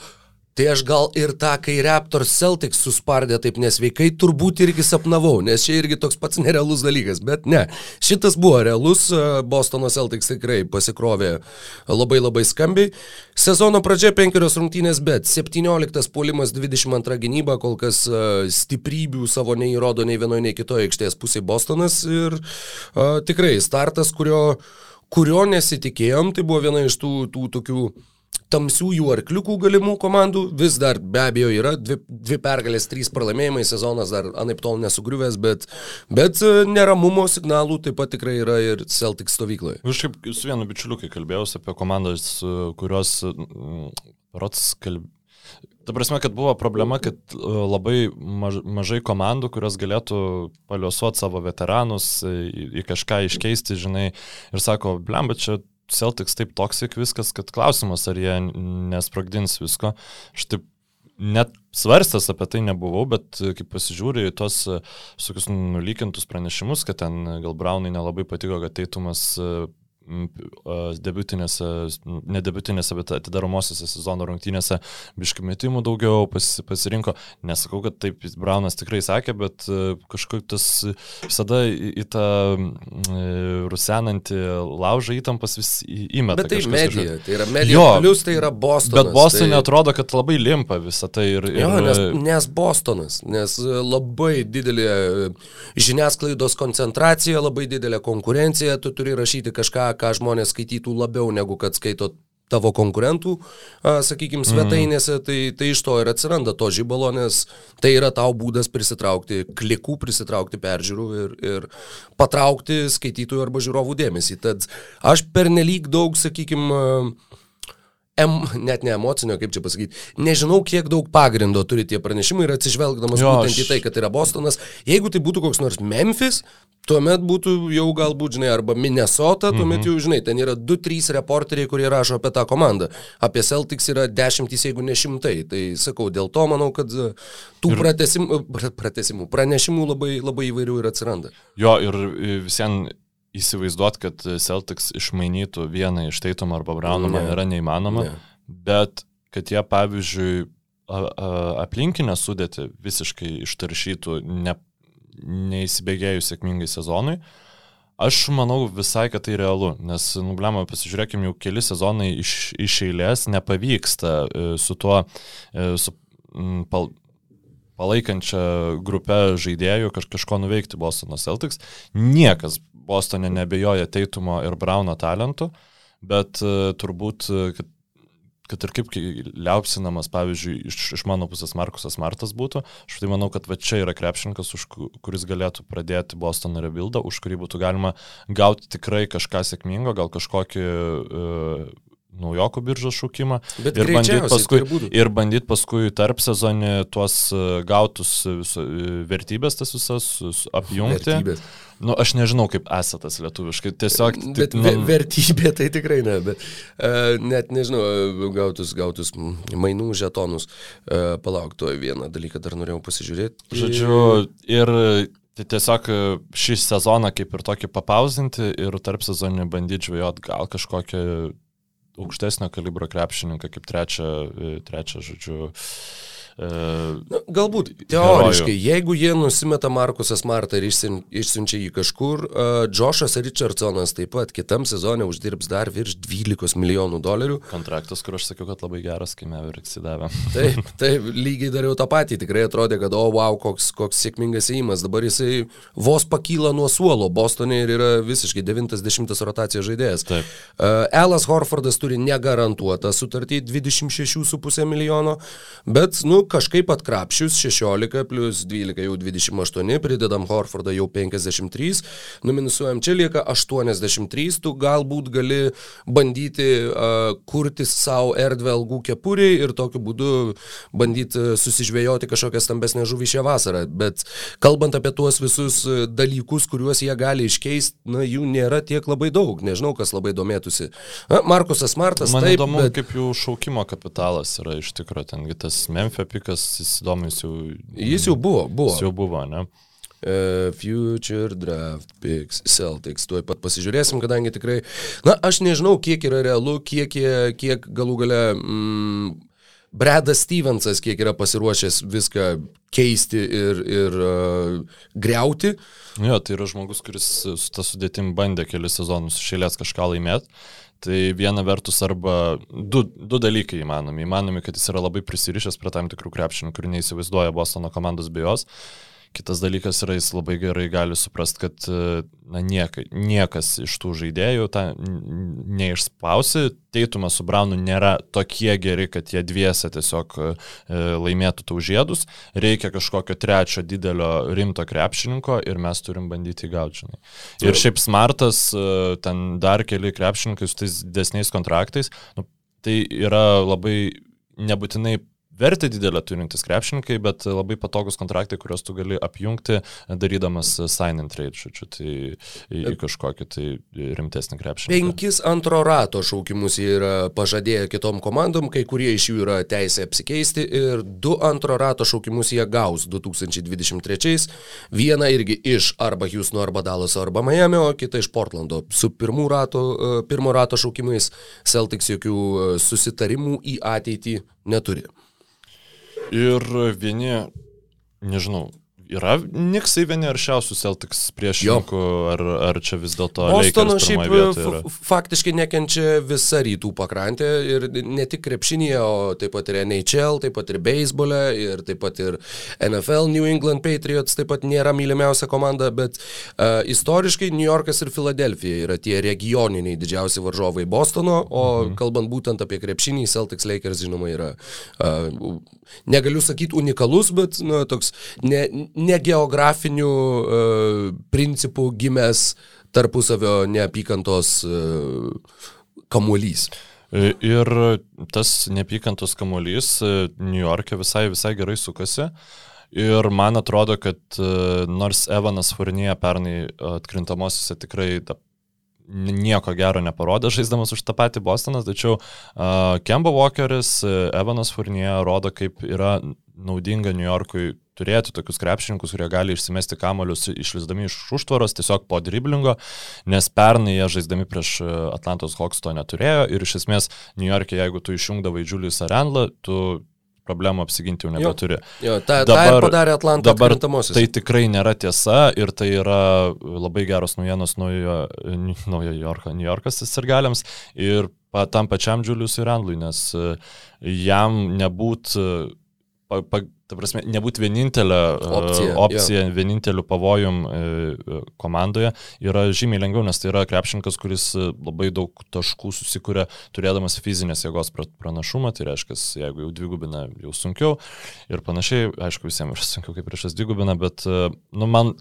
[SPEAKER 1] Tai aš gal ir tą, kai Raptors Celtics suspardė taip nesveikai, turbūt irgi sapnavau, nes čia irgi toks pats nerealus dalykas, bet ne. Šitas buvo realus, e, Bostono Celtics tikrai pasikrovė labai labai skambiai. Sezono pradžia penkerios rungtynės, bet 17 puolimas 22 gynyba, kol kas e, stiprybių savo neįrodo nei vienoje, nei kitoje aikštės pusėje Bostonas ir uh, tikrai startas, kurio, kurio nesitikėjom, tai buvo viena iš tų, tų tokių tamsiųjų arkliukų galimų komandų vis dar be abejo yra, dvi, dvi pergalės, trys pralaimėjimai, sezonas dar anaip tol nesugriuvęs, bet, bet e, neramumo signalų taip pat tikrai yra ir Celtic stovykloje.
[SPEAKER 2] Aš kaip su vienu bičiuliu, kai kalbėjau apie komandas, e, kurios rots kalbėjo. Ta prasme, kad buvo problema, kad e, labai maž, mažai komandų, kurios galėtų paliuosuoti savo veteranus, į, į kažką iškeisti, žinai, ir sako, blemba, čia Celtics taip toksik viskas, kad klausimas, ar jie nesprogdins visko. Aš taip net svarstęs apie tai nebuvau, bet kai pasižiūrė į tos tokius nulykintus pranešimus, kad ten gal Braunai nelabai patiko, kad Teitumas debutinėse, ne debutinėse, bet atidaromosiose sezono rungtynėse biški metimų daugiau pas, pasirinko. Nesakau, kad taip Braunas tikrai sakė, bet kažkaip tas visada į, tą rusenantį laužą įtampas vis įmeta.
[SPEAKER 1] Bet tai medija, kažkaip. tai yra medija, jo, plus tai yra Bostonas.
[SPEAKER 2] Bet Bostonė tai... atrodo, kad labai limpa visą tai. Ir, ir...
[SPEAKER 1] Jo, nes, nes Bostonas, nes labai didelė žiniasklaidos koncentracija, labai didelė konkurencija, tu turi rašyti kažką, ką žmonės skaitytų labiau negu kad skaito tavo konkurentų, sakykime, svetainėse, mm. tai, tai iš to ir atsiranda to žybalo, nes tai yra tau būdas prisitraukti klikų, prisitraukti peržiūrų ir, ir patraukti skaitytojų arba žiūrovų dėmesį. Tad aš pernelyg daug, sakykime, em, net ne emocinio, kaip čia pasakyti, nežinau, kiek daug pagrindo turi tie pranešimai ir atsižvelgdamas jo, būtent aš... į tai, kad yra Bostonas, jeigu tai būtų koks nors Memphis, tuomet būtų jau galbūt, žinai, arba Minnesota, tuomet mhm. jau, žinai, ten yra 2-3 reporteriai, kurie rašo apie tą komandą. Apie Celtics yra dešimtys, jeigu ne šimtai. Tai sakau, dėl to manau, kad e, tų ir... pratesimų, pratesimų, pranešimų labai, labai įvairių ir atsiranda.
[SPEAKER 2] Jo, ir visiems įsivaizduot, kad Celtics išmainytų vieną iš Teitumo arba Brauno man yra neįmanoma, ne. bet kad jie, pavyzdžiui, aplinkinę sudėti visiškai ištaršytų, ne, neįsibėgėjus sėkmingai sezonui, aš manau visai, kad tai realu, nes, nublema, pasižiūrėkime, jau keli sezonai iš, iš eilės nepavyksta e, su tuo, e, su pal, palaikančia grupė žaidėjų kaž, kažko nuveikti Bostono Celtics. Niekas Bostone nebejoja Teitumo ir Brauno talentų, bet uh, turbūt, uh, kad, kad ir kaip liaupsinamas, pavyzdžiui, iš, iš mano pusės Markusas Martas būtų, aš tai manau, kad va čia yra krepšininkas, už, kuris galėtų pradėti Bostono rebuildą, už kurį būtų galima gauti tikrai kažką sėkmingo, gal kažkokį uh, naujokų biržos šaukimą
[SPEAKER 1] Bet
[SPEAKER 2] ir bandyti paskui,
[SPEAKER 1] ir
[SPEAKER 2] bandyt paskui tarp sezonį tuos e, gautus viso, e, vertybės, tas visas apjungti. Vertybės. Nu, aš nežinau, kaip esatas lietuviškai, tiesiog...
[SPEAKER 1] Bet nu... vertybė tai tikrai ne, bet uh, net nežinau, gautus, gautus mainų žetonus. Uh, palauk, to vieną dalyką dar norėjau pasižiūrėti.
[SPEAKER 2] Žodžiu, ir Tai tiesiog šį sezoną kaip ir tokį papauzinti ir tarp sezonį bandyti žvejot gal kažkokią aukštesnio kalibro krepšininką kaip trečią, e, trečią žodžiu,
[SPEAKER 1] Na, galbūt teoriškai, herojų. jeigu jie nusimeta Markusą Smartą ir išsiunčia jį kažkur, uh, Džošas Richardsonas taip pat kitam sezonė uždirbs dar virš 12 milijonų dolerių.
[SPEAKER 2] Kontraktas, kur aš sakiau, kad labai geras, kai Mavericks įdavė. [LAUGHS]
[SPEAKER 1] Taip, taip, lygiai dariau tą patį, tikrai atrodė, kad o wow, koks, koks sėkmingas įimas, dabar jisai vos pakyla nuo suolo, Bostonė ir yra visiškai 90 rotacijos žaidėjas. Taip. Uh, Elas Horfordas turi negarantuotą sutartį 26,5 milijono, bet, nu, kažkaip atkrapšius 16 plus 12 jau 28, pridedam Horfordą jau 53, numinusuojam čia lieka 83, tu galbūt gali bandyti uh, kurti savo erdvę algų kepuriai ir tokiu būdu bandyti susižvėjoti kažkokią stambesnę žuvį šią vasarą. Bet kalbant apie tuos visus dalykus, kuriuos jie gali iškeisti, na, jų nėra tiek labai daug. Nežinau, kas labai domėtųsi. Na, Markusas Martas.
[SPEAKER 2] Man taip, įdomu, bet... kaip jų šaukimo kapitalas yra iš tikrųjų ten, tas Memphis pikas, jis įdomus jau.
[SPEAKER 1] Jis jau buvo, buvo.
[SPEAKER 2] Jis jau buvo, ne?
[SPEAKER 1] Uh, future Draft Picks Celtics. Tuoj pat pasižiūrėsim, kadangi tikrai, na, aš nežinau, kiek yra realu, kiek, kiek galų gale mm, Bredas Stevensas, kiek yra pasiruošęs viską keisti ir, ir uh, greuti.
[SPEAKER 2] Jo, tai yra žmogus, kuris su tą sudėtim bandė kelius sezonus išėlės kažką laimėti. Tai viena vertus arba du, du dalykai įmanomi. Įmanomi, kad jis yra labai prisirišęs prie tam tikrų krepšinių, kurių neįsivaizduoja Bostono komandos be jos. Kitas dalykas yra, jis labai gerai gali suprasti, kad na, nieka, niekas iš tų žaidėjų tą neišspausi. Teitumas su Braunu nėra tokie geri, kad jie dviese tiesiog e, laimėtų tau žiedus. Reikia kažkokio trečio didelio rimto krepšininko ir mes turim bandyti gauti. Žinai. Ir šiaip smartas, e, ten dar keli krepšininkai su tais didesniais kontraktais, nu, tai yra labai nebūtinai vertę didelę turintys krepšininkai, bet labai patogus kontraktai, kuriuos tu gali apjungti, darydamas sign and trade, žodžiu, tai į, į kažkokį tai rimtesnį krepšininką.
[SPEAKER 1] Penkis antro rato šaukimus yra pažadėję kitom komandom, kai kurie iš jų yra teisė apsikeisti ir du antro rato šaukimus jie gaus 2023. Vieną irgi iš arba Houstono, arba Dallaso, arba Miami, o kitą iš Portlando. Su pirmų rato, e, pirmo rato šaukimais Celtics jokių e, susitarimų į ateitį neturi.
[SPEAKER 2] Ir vieni, nežinau, yra Niksai vieni aršiausių Celtics priešininkų, ar, ar čia vis dėlto
[SPEAKER 1] Bostono šiaip faktiškai nekenčia visa rytų pakrantė ir ne tik krepšinėje, o taip pat ir NHL, taip pat ir beisbole, ir taip pat ir NFL, New England Patriots taip pat nėra mylimiausia komanda, bet uh, istoriškai New Yorkas ir Filadelfija yra tie regioniniai didžiausi varžovai Bostono, o mhm. kalbant būtent apie krepšinį, Celtics Lakers žinoma yra, uh, negaliu sakyti unikalus, bet nu, toks ne, ne geografinių uh, principų gimęs tarpusavio neapykantos uh, kamuolys.
[SPEAKER 2] E, ir tas neapykantos kamuolys New York'e visai, visai gerai sukasi. Ir man atrodo, kad nors Evanas Furnija pernai atkrintamosiose tikrai nieko gero neparodė žaisdamas už tą patį Bostoną, tačiau uh, Kemba Walkeris, Evanas Furnija rodo, kaip yra naudinga New Yorkui turėti tokius krepšininkus, kurie gali išsimesti kamolius išlisdami iš užtvaros tiesiog po driblingo, nes pernai jie žaisdami prieš Atlantos Hawks to neturėjo ir iš esmės New York'e, jeigu tu išjungdavai Julius Arendlą, tu problemų apsiginti jau nebeturi.
[SPEAKER 1] Jo, jo tą, dabar, ir padarė Atlanto
[SPEAKER 2] dabar tai tikrai nėra tiesa ir tai yra labai geros naujienos naujo, naujo Yorko, New Yorkas sirgaliams ir pa, tam pačiam Juliusui Randlui, nes jam nebūt pa, pa, ta prasme, nebūti vienintelė e, opcija, opcija yeah. vieninteliu pavojum e, e, komandoje yra žymiai lengviau, nes tai yra krepšininkas, kuris labai daug taškų susikūrė turėdamas fizinės jėgos pranašumą, tai reiškia, jeigu jau dvigubina, jau sunkiau ir panašiai, aišku, visiems yra sunkiau kaip priešas dvigubina, bet, nu, man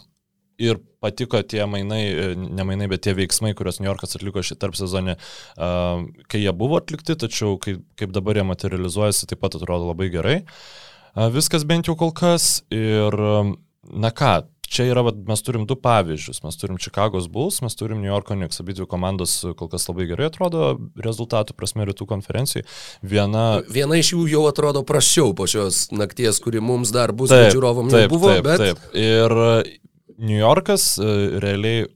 [SPEAKER 2] ir patiko tie mainai, ne mainai, bet tie veiksmai, kuriuos New Yorkas atliko šį tarp sezonį, kai jie buvo atlikti, tačiau kaip, kaip dabar jie materializuojasi, taip pat atrodo labai gerai. Uh, Viskas bent jau kol kas ir, na ką, čia yra, va, mes turim du pavyzdžius. Mes turim Chicago's Bulls, mes turim New Yorko Knicks. Abi dvi komandos kol kas labai gerai atrodo rezultatų prasme rytų konferencijai. Viena...
[SPEAKER 1] Viena iš jų jau atrodo prašiau po šios nakties, kuri mums dar bus, bet žiūrovam jau buvo.
[SPEAKER 2] Taip, bet... taip. Ir New Yorkas realiai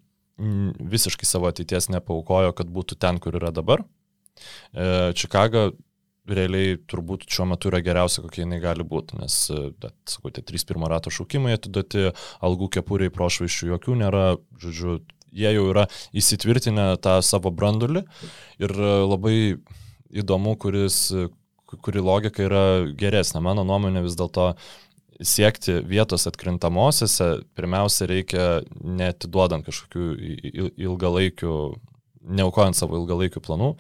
[SPEAKER 2] visiškai savo ateities nepaukojo, kad būtų ten, kur yra dabar. Čikaga realiai turbūt šiuo metu yra geriausia, kokia jinai gali būti, nes, bet, sakau, tie trys pirmo rato šaukimai atiduoti, algų kepuriai prošvaiščių jokių nėra, žodžiu, jie jau yra įsitvirtinę tą savo brandulį ir labai įdomu, kuris, kuri logika yra geresnė. Mano nuomonė vis dėlto siekti vietos atkrintamosiose, pirmiausia, reikia netiduodant kažkokių ilgalaikių, neaukojant savo ilgalaikių planų,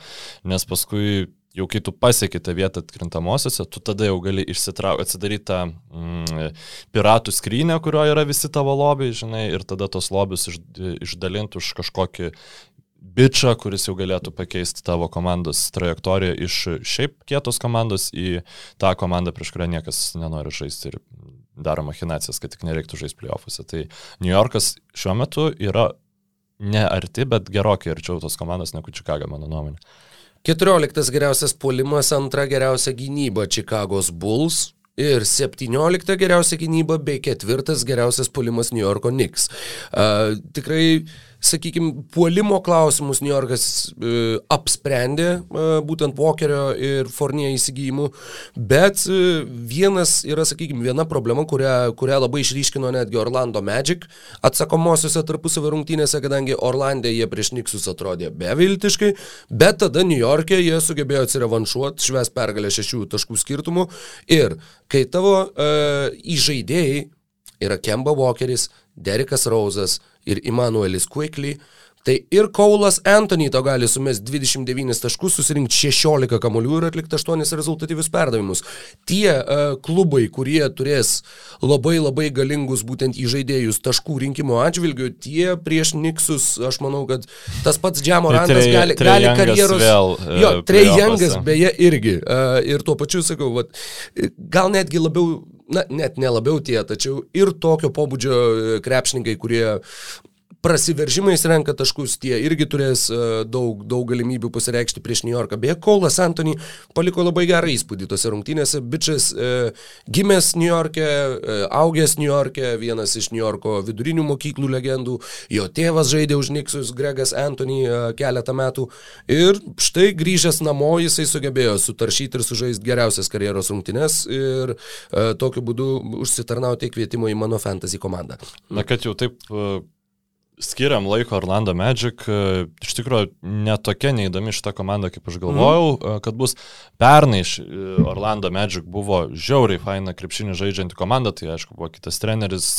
[SPEAKER 2] nes paskui jau kai tu pasieki tą vietą atkrintamosiose, tu tada jau gali išsitraukti, atsidaryti tą mm, piratų skrynę, kurioje yra visi tavo lobiai, žinai, ir tada tos lobius iš, išdalinti už kažkokį bičią, kuris jau galėtų pakeisti tavo komandos trajektoriją iš šiaip kietos komandos į tą komandą, prieš kurią niekas nenori žaisti ir daro machinacijas, kad tik nereiktų žaisti playoffuose. Tai New Yorkas šiuo metu yra ne arti, bet gerokai arčiau tos komandos negu Chicago, mano nuomonė.
[SPEAKER 1] 14 geriausias puolimas, antra geriausia gynyba Čikagos Bulls. Ir 17 geriausia gynyba bei ketvirtas geriausias puolimas New Yorko Knicks. Uh, tikrai sakykime, puolimo klausimus New Yorkas e, apsprendė e, būtent Walkerio ir Fornie įsigijimu, bet e, vienas yra, sakykime, viena problema, kurią, kurią labai išryškino netgi Orlando Magic atsakomosiuose tarpusavio rungtynėse, kadangi Orlandė jie prieš Niksus atrodė beviltiškai, bet tada New York'e jie sugebėjo atsirevanšuoti, šves pergalę šešių taškų skirtumų ir kai tavo uh, įžaidėjai yra Kemba Walkeris, Derikas Rauzas ir Immanuelis Quickly, Tai ir Kaulas Anthony to gali sumesti 29 taškus, susirinkti 16 kamolių ir atlikti 8 rezultatyvius perdavimus. Tie uh, klubai, kurie turės labai labai galingus būtent įžaidėjus taškų rinkimo atžvilgių, tie prieš Niksus, aš manau, kad tas pats Džiamo tai Randas gali, gali karjeros...
[SPEAKER 2] Vėl,
[SPEAKER 1] uh, jo, Trejangas beje irgi. Uh, ir tuo pačiu sakau, vat, gal netgi labiau na, net nelabiau tie, tačiau ir tokio pobūdžio krepšininkai, kurie prasiveržimais renka taškus, tie irgi turės e, daug, daug galimybių pasireikšti prieš New Yorką. Beje, Kaulas Antony paliko labai gerą įspūdį tose rungtynėse. Bičias e, gimęs New York'e, e, augęs New York'e, vienas iš New Yorko vidurinių mokyklų legendų, jo tėvas žaidė už Niksus, Gregas Antony e, keletą metų ir štai grįžęs namo jisai sugebėjo sutaršyti ir sužaisti geriausias karjeros rungtynės ir e, tokiu būdu užsitarnauti kvietimo į mano fantasy komandą.
[SPEAKER 2] Na, kad jau taip e, skiriam laiko Orlando Magic, e, iš tikrųjų netokia neįdomi šita komanda, kaip aš galvojau, mm. kad bus pernai iš e, Orlando Magic buvo žiauriai faina krepšinį žaidžianti komanda, tai aišku buvo kitas treneris,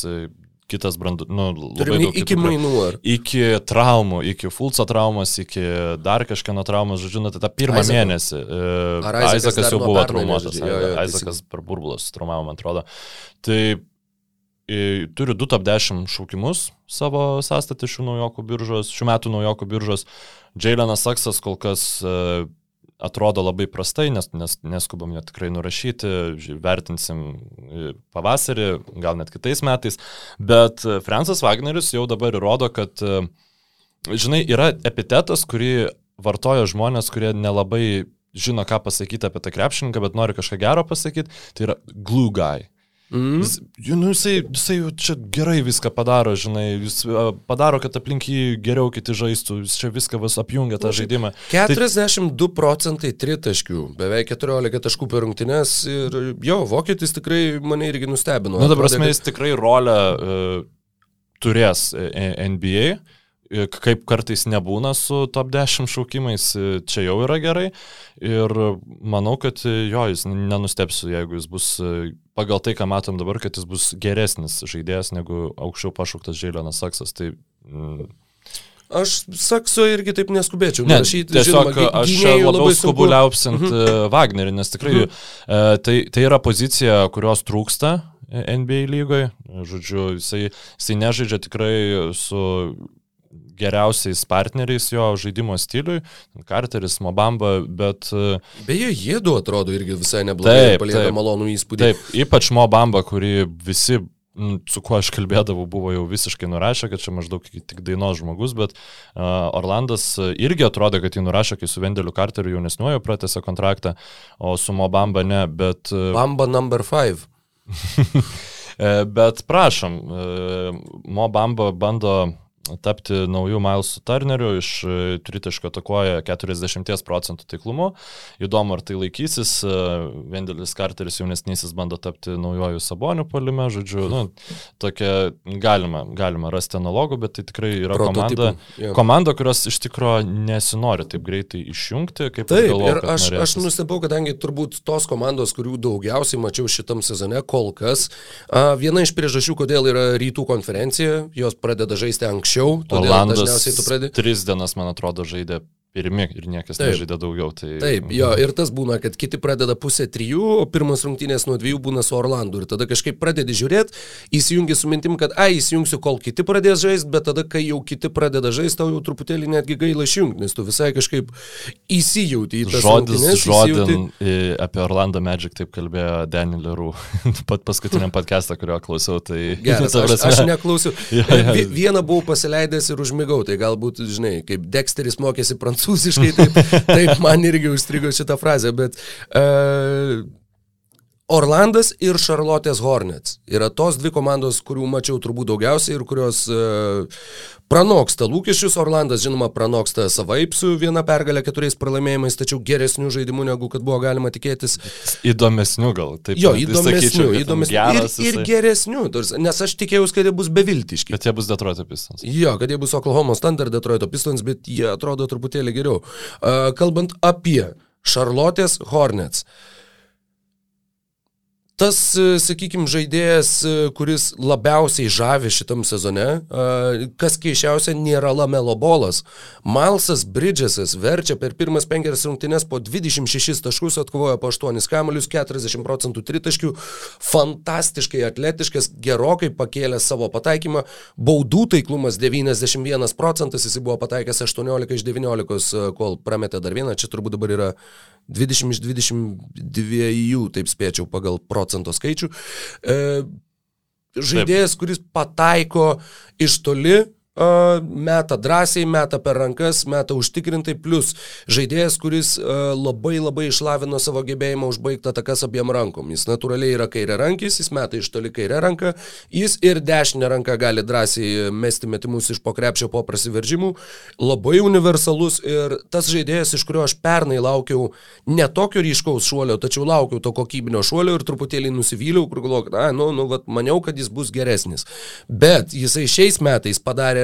[SPEAKER 2] kitas brandus, nu, labai daug.
[SPEAKER 1] Iki mainų ar?
[SPEAKER 2] Iki traumų, iki Fulco traumos, iki dar kažkieno traumos, žodžiu, nu, tai tą pirmą Aizako. mėnesį.
[SPEAKER 1] Ar Aizakas
[SPEAKER 2] jau buvo traumuotas, Aizakas per burbulus traumavo, man atrodo. Tai turi du top 10 šaukimus savo sąstatį šių naujokų biržos, šių metų naujokų biržos. Jailenas Saksas kol kas e, atrodo labai prastai, nes, nes neskubam jo tikrai nurašyti, vertinsim e, pavasarį, gal net kitais metais, bet e, Fransas Wagneris jau dabar įrodo, kad, žinai, yra epitetas, kurį vartoja žmonės, kurie nelabai žino, ką pasakyti apie tą krepšininką, bet nori kažką gero pasakyti, tai yra glue guy. Mm. Jis, nu, jisai, jisai čia gerai viską padaro, žinai, jis padaro, kad aplink jį geriau kiti žaistų, jis čia viską vas apjungia tą žaidimą.
[SPEAKER 1] 42 tai... procentai tritaškių, beveik 14 taškų per rungtynes ir jo, vokietis tikrai mane irgi nustebino.
[SPEAKER 2] Na, nu, dabar kad... jis tikrai rolę uh, turės e, NBA. Kaip kartais nebūna su top 10 šaukimais, čia jau yra gerai. Ir manau, kad jo, jis nenustepsiu, jeigu jis bus pagal tai, ką matom dabar, kad jis bus geresnis žaidėjas negu aukščiau pašauktas Žėlionas Saksas. Tai, mm,
[SPEAKER 1] Aš sakso irgi taip neskubėčiau.
[SPEAKER 2] Ne, rašyti, tiesiog žinoma, aš labiau skubu liaupsint mhm. E, Wagnerį, nes tikrai mhm. e, tai, tai yra pozicija, kurios trūksta NBA lygoje. Žodžiu, jisai, jisai nežaidžia tikrai su geriausiais partneriais jo žaidimo stiliui, Carteris, Mobamba, bet... E,
[SPEAKER 1] Beje, jie du atrodo irgi visai neblogai, palieka malonų įspūdį.
[SPEAKER 2] Taip, ypač Mobamba, kurį visi su kuo aš kalbėdavau, buvo jau visiškai nurašę, kad čia maždaug tik dainos žmogus, bet uh, Orlandas irgi atrodo, kad jį nurašė, kai su Vendeliu Carteriu jaunesniuoju pratęsė kontraktą, o su Mobamba ne, bet...
[SPEAKER 1] Uh, Bamba number 5. [LAUGHS]
[SPEAKER 2] bet prašom, Mobamba bando tapti naujų Milesų Turnerių, iš e, tritaško atakuoja 40 procentų taiklumu. Įdomu, ar tai laikysis. E, Vendelis Carteris jaunesnysis bando tapti naujojų Sabonių polime, žodžiu, nu, tokia galima, galima rasti analogų, bet tai tikrai yra Prototipų. komanda, yeah. komanda, kurios iš tikrųjų nesinori taip greitai išjungti, kaip
[SPEAKER 1] taip. Galvo, ir aš, norėsis. aš nustebau, kadangi turbūt tos komandos, kurių daugiausiai mačiau šitam sezone kol kas, viena iš priežasčių, kodėl yra rytų konferencija, jos pradeda žaisti anksčiau anksčiau, todėl Orlandas dažniausiai tu pradedi.
[SPEAKER 2] Tris dienas, man atrodo, žaidė pirmi ir niekas Taip. nežaidė daugiau. Tai...
[SPEAKER 1] Taip, jo, ir tas būna, kad kiti pradeda pusę trijų, o pirmas rungtynės nuo dviejų būna su Orlandu. Ir tada kažkaip pradedi žiūrėti, įsijungi su mintim, kad, ai, įsijungsiu, kol kiti pradės žaisti, bet tada, kai jau kiti pradeda žaisti, tau jau truputėlį netgi gaila išjungti, nes tu visai kažkaip įsijauti į tą
[SPEAKER 2] žodį. Žodin apie Orlando Magic taip kalbėjo Daniel Leroux, [LAUGHS] pat paskutiniam podcastą, kurio klausiau. Tai...
[SPEAKER 1] Geras, [LAUGHS] aš, aš neklausiau. [LAUGHS] ja, ja. Vieną buvau pasileidęs ir užmigau, tai galbūt, žinai, kaip Dexteris mokėsi prancūzų prancūziškai, taip, taip man irgi užstrigo šitą frazę, bet uh, Orlandas ir Charlotte's Hornets yra tos dvi komandos, kurių mačiau turbūt daugiausiai ir kurios uh, pranoksta lūkesčius. Orlandas, žinoma, pranoksta savaip su viena pergalė keturiais pralaimėjimais, tačiau geresnių žaidimų negu kad buvo galima tikėtis.
[SPEAKER 2] Įdomesnių gal.
[SPEAKER 1] Taip, jo, įdomesnių, įdomesnių. Ir, ir geresnių, nes aš tikėjausi, kad jie bus beviltiški.
[SPEAKER 2] Kad jie bus Detroito Pistons.
[SPEAKER 1] Jo, kad jie bus Oklahoma Standard Detroito Pistons, bet jie atrodo truputėlį geriau. Uh, kalbant apie Charlotte's Hornets. Uh, tas, e, sakykime, žaidėjas, e, kuris labiausiai žavi šitam sezone, e, kas keišiausia, nėra Lamelo bolas. Malsas Bridgesas verčia per pirmas penkerias rungtynes po 26 taškus, atkovoja po 8 kamelius, 40 procentų tritaškių, fantastiškai atletiškas, gerokai pakėlė savo pataikymą, baudų taiklumas 91 procentas, jis buvo pataikęs 18 iš 19, kol prametė dar vieną, čia turbūt dabar yra 20 iš 22, taip spėčiau, pagal procento skaičių. E, žaidėjas, kuris pataiko iš toli, meta drąsiai, meta per rankas, meta užtikrintai, plus žaidėjas, kuris labai labai išlavino savo gebėjimą užbaigti atakas abiem rankom. Jis natūraliai yra kairė rankis, jis meta iš toli kairę ranką, jis ir dešinę ranką gali drąsiai mesti metimus iš pokrepšio po prasiveržimų. Labai universalus ir tas žaidėjas, iš kurio aš pernai laukiau ne tokio ryškaus šuolio, tačiau laukiau to kokybinio šuolio ir truputėlį nusivyliau, kur galvoju, na, nu, nu, vat, maniau, kad jis bus geresnis. Bet jisai šiais metais padarė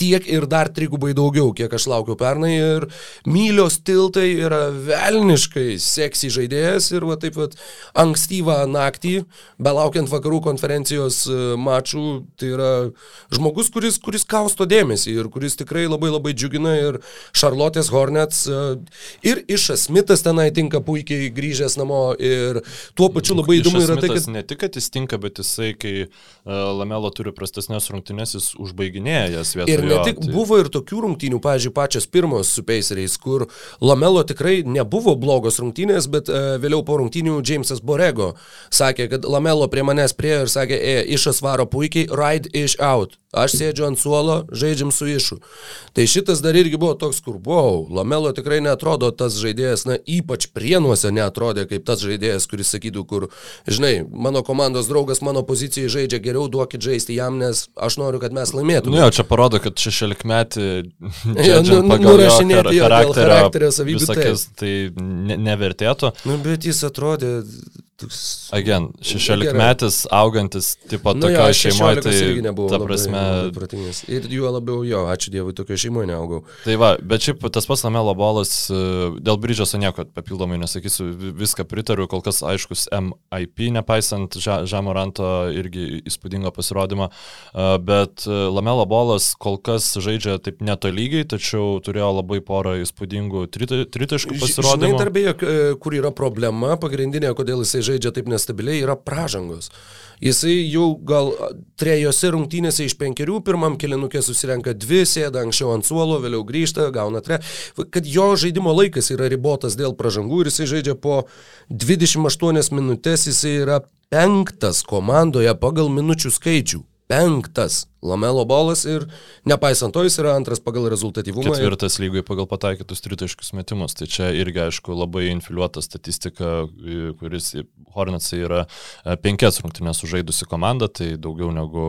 [SPEAKER 1] tiek ir dar trigubai daugiau, kiek aš laukiau pernai. Ir mylios tiltai yra velniškai seksy žaidėjas ir va taip pat ankstyvą naktį, belaukiant vakarų konferencijos e, mačų, tai yra žmogus, kuris, kuris kausto dėmesį ir kuris tikrai labai labai džiugina ir Charlotte's Hornets e, ir Išas Smithas tenai tinka puikiai grįžęs namo ir tuo pačiu labai įdomu yra tai, kad...
[SPEAKER 2] Ne tik, kad jis tinka, bet jisai, kai uh, Lamelo turi prastesnės rungtynės, jis užbaiginėja jas vietoje.
[SPEAKER 1] Ne tik tai... buvo ir tokių rungtynių, pavyzdžiui, pačios pirmos su Paceriais, kur Lamelo tikrai nebuvo blogos rungtynės, bet uh, vėliau po rungtynių Jamesas Borego sakė, kad Lamelo prie manęs priejo ir sakė, e, išas varo puikiai, ride ish out. Aš sėdžiu ant suolo, žaidžiam su išu. Tai šitas dar irgi buvo toks, kur, wow, Lamelo tikrai netrodo tas žaidėjas, na, ypač prienuose netrodė kaip tas žaidėjas, kuris sakytų, kur, žinai, mano komandos draugas mano pozicijai žaidžia geriau, duokit žaisti jam, nes aš noriu, kad mes laimėtume.
[SPEAKER 2] Nu, jo, čia parodo, kad 16 metį [LAUGHS]
[SPEAKER 1] nu, nurašinėti jo charakterio.
[SPEAKER 2] Visokias, tai ne, nevertėtų.
[SPEAKER 1] Nu, bet jis atrodė
[SPEAKER 2] Again, 16 metais augantis, tipo, nu, tokio šeimoje, tai
[SPEAKER 1] irgi nebuvo.
[SPEAKER 2] Ta prasme.
[SPEAKER 1] Labai, labai ir juo labiau jo, ačiū Dievui, tokio šeimoje neaugau.
[SPEAKER 2] Tai va, bet šiaip tas pats Lamelo bolas, e, dėl Bridžaso nieko papildomai nesakysiu, viską pritariu, kol kas aiškus MIP, nepaisant Žamoranto irgi įspūdingo pasirodymo, e, bet e, Lamelo bolas kol kas žaidžia taip netolygiai, tačiau turėjo labai porą įspūdingų tritaškų pasirodymų.
[SPEAKER 1] Žinai, darbėje, kur yra problema, pagrindinė, kodėl jisai žaidžia žaidžia taip nestabiliai, yra pražangos. Jisai jau gal trejose rungtynėse iš penkerių, pirmam kilinukė susirenka dvi, sėda anksčiau ant suolo, vėliau grįžta, gauna tre. Kad jo žaidimo laikas yra ribotas dėl pražangų ir jisai žaidžia po 28 minutės, jisai yra penktas komandoje pagal minučių skaičių penktas Lamelo bolas ir nepaisant to jis yra antras pagal rezultatyvumą.
[SPEAKER 2] Ketvirtas ir... lygoje pagal pataikytus tritaškius metimus. Tai čia irgi, aišku, labai infiliuota statistika, kuris Hornetsai yra e, penkias rungtynės sužaidusi komanda, tai daugiau negu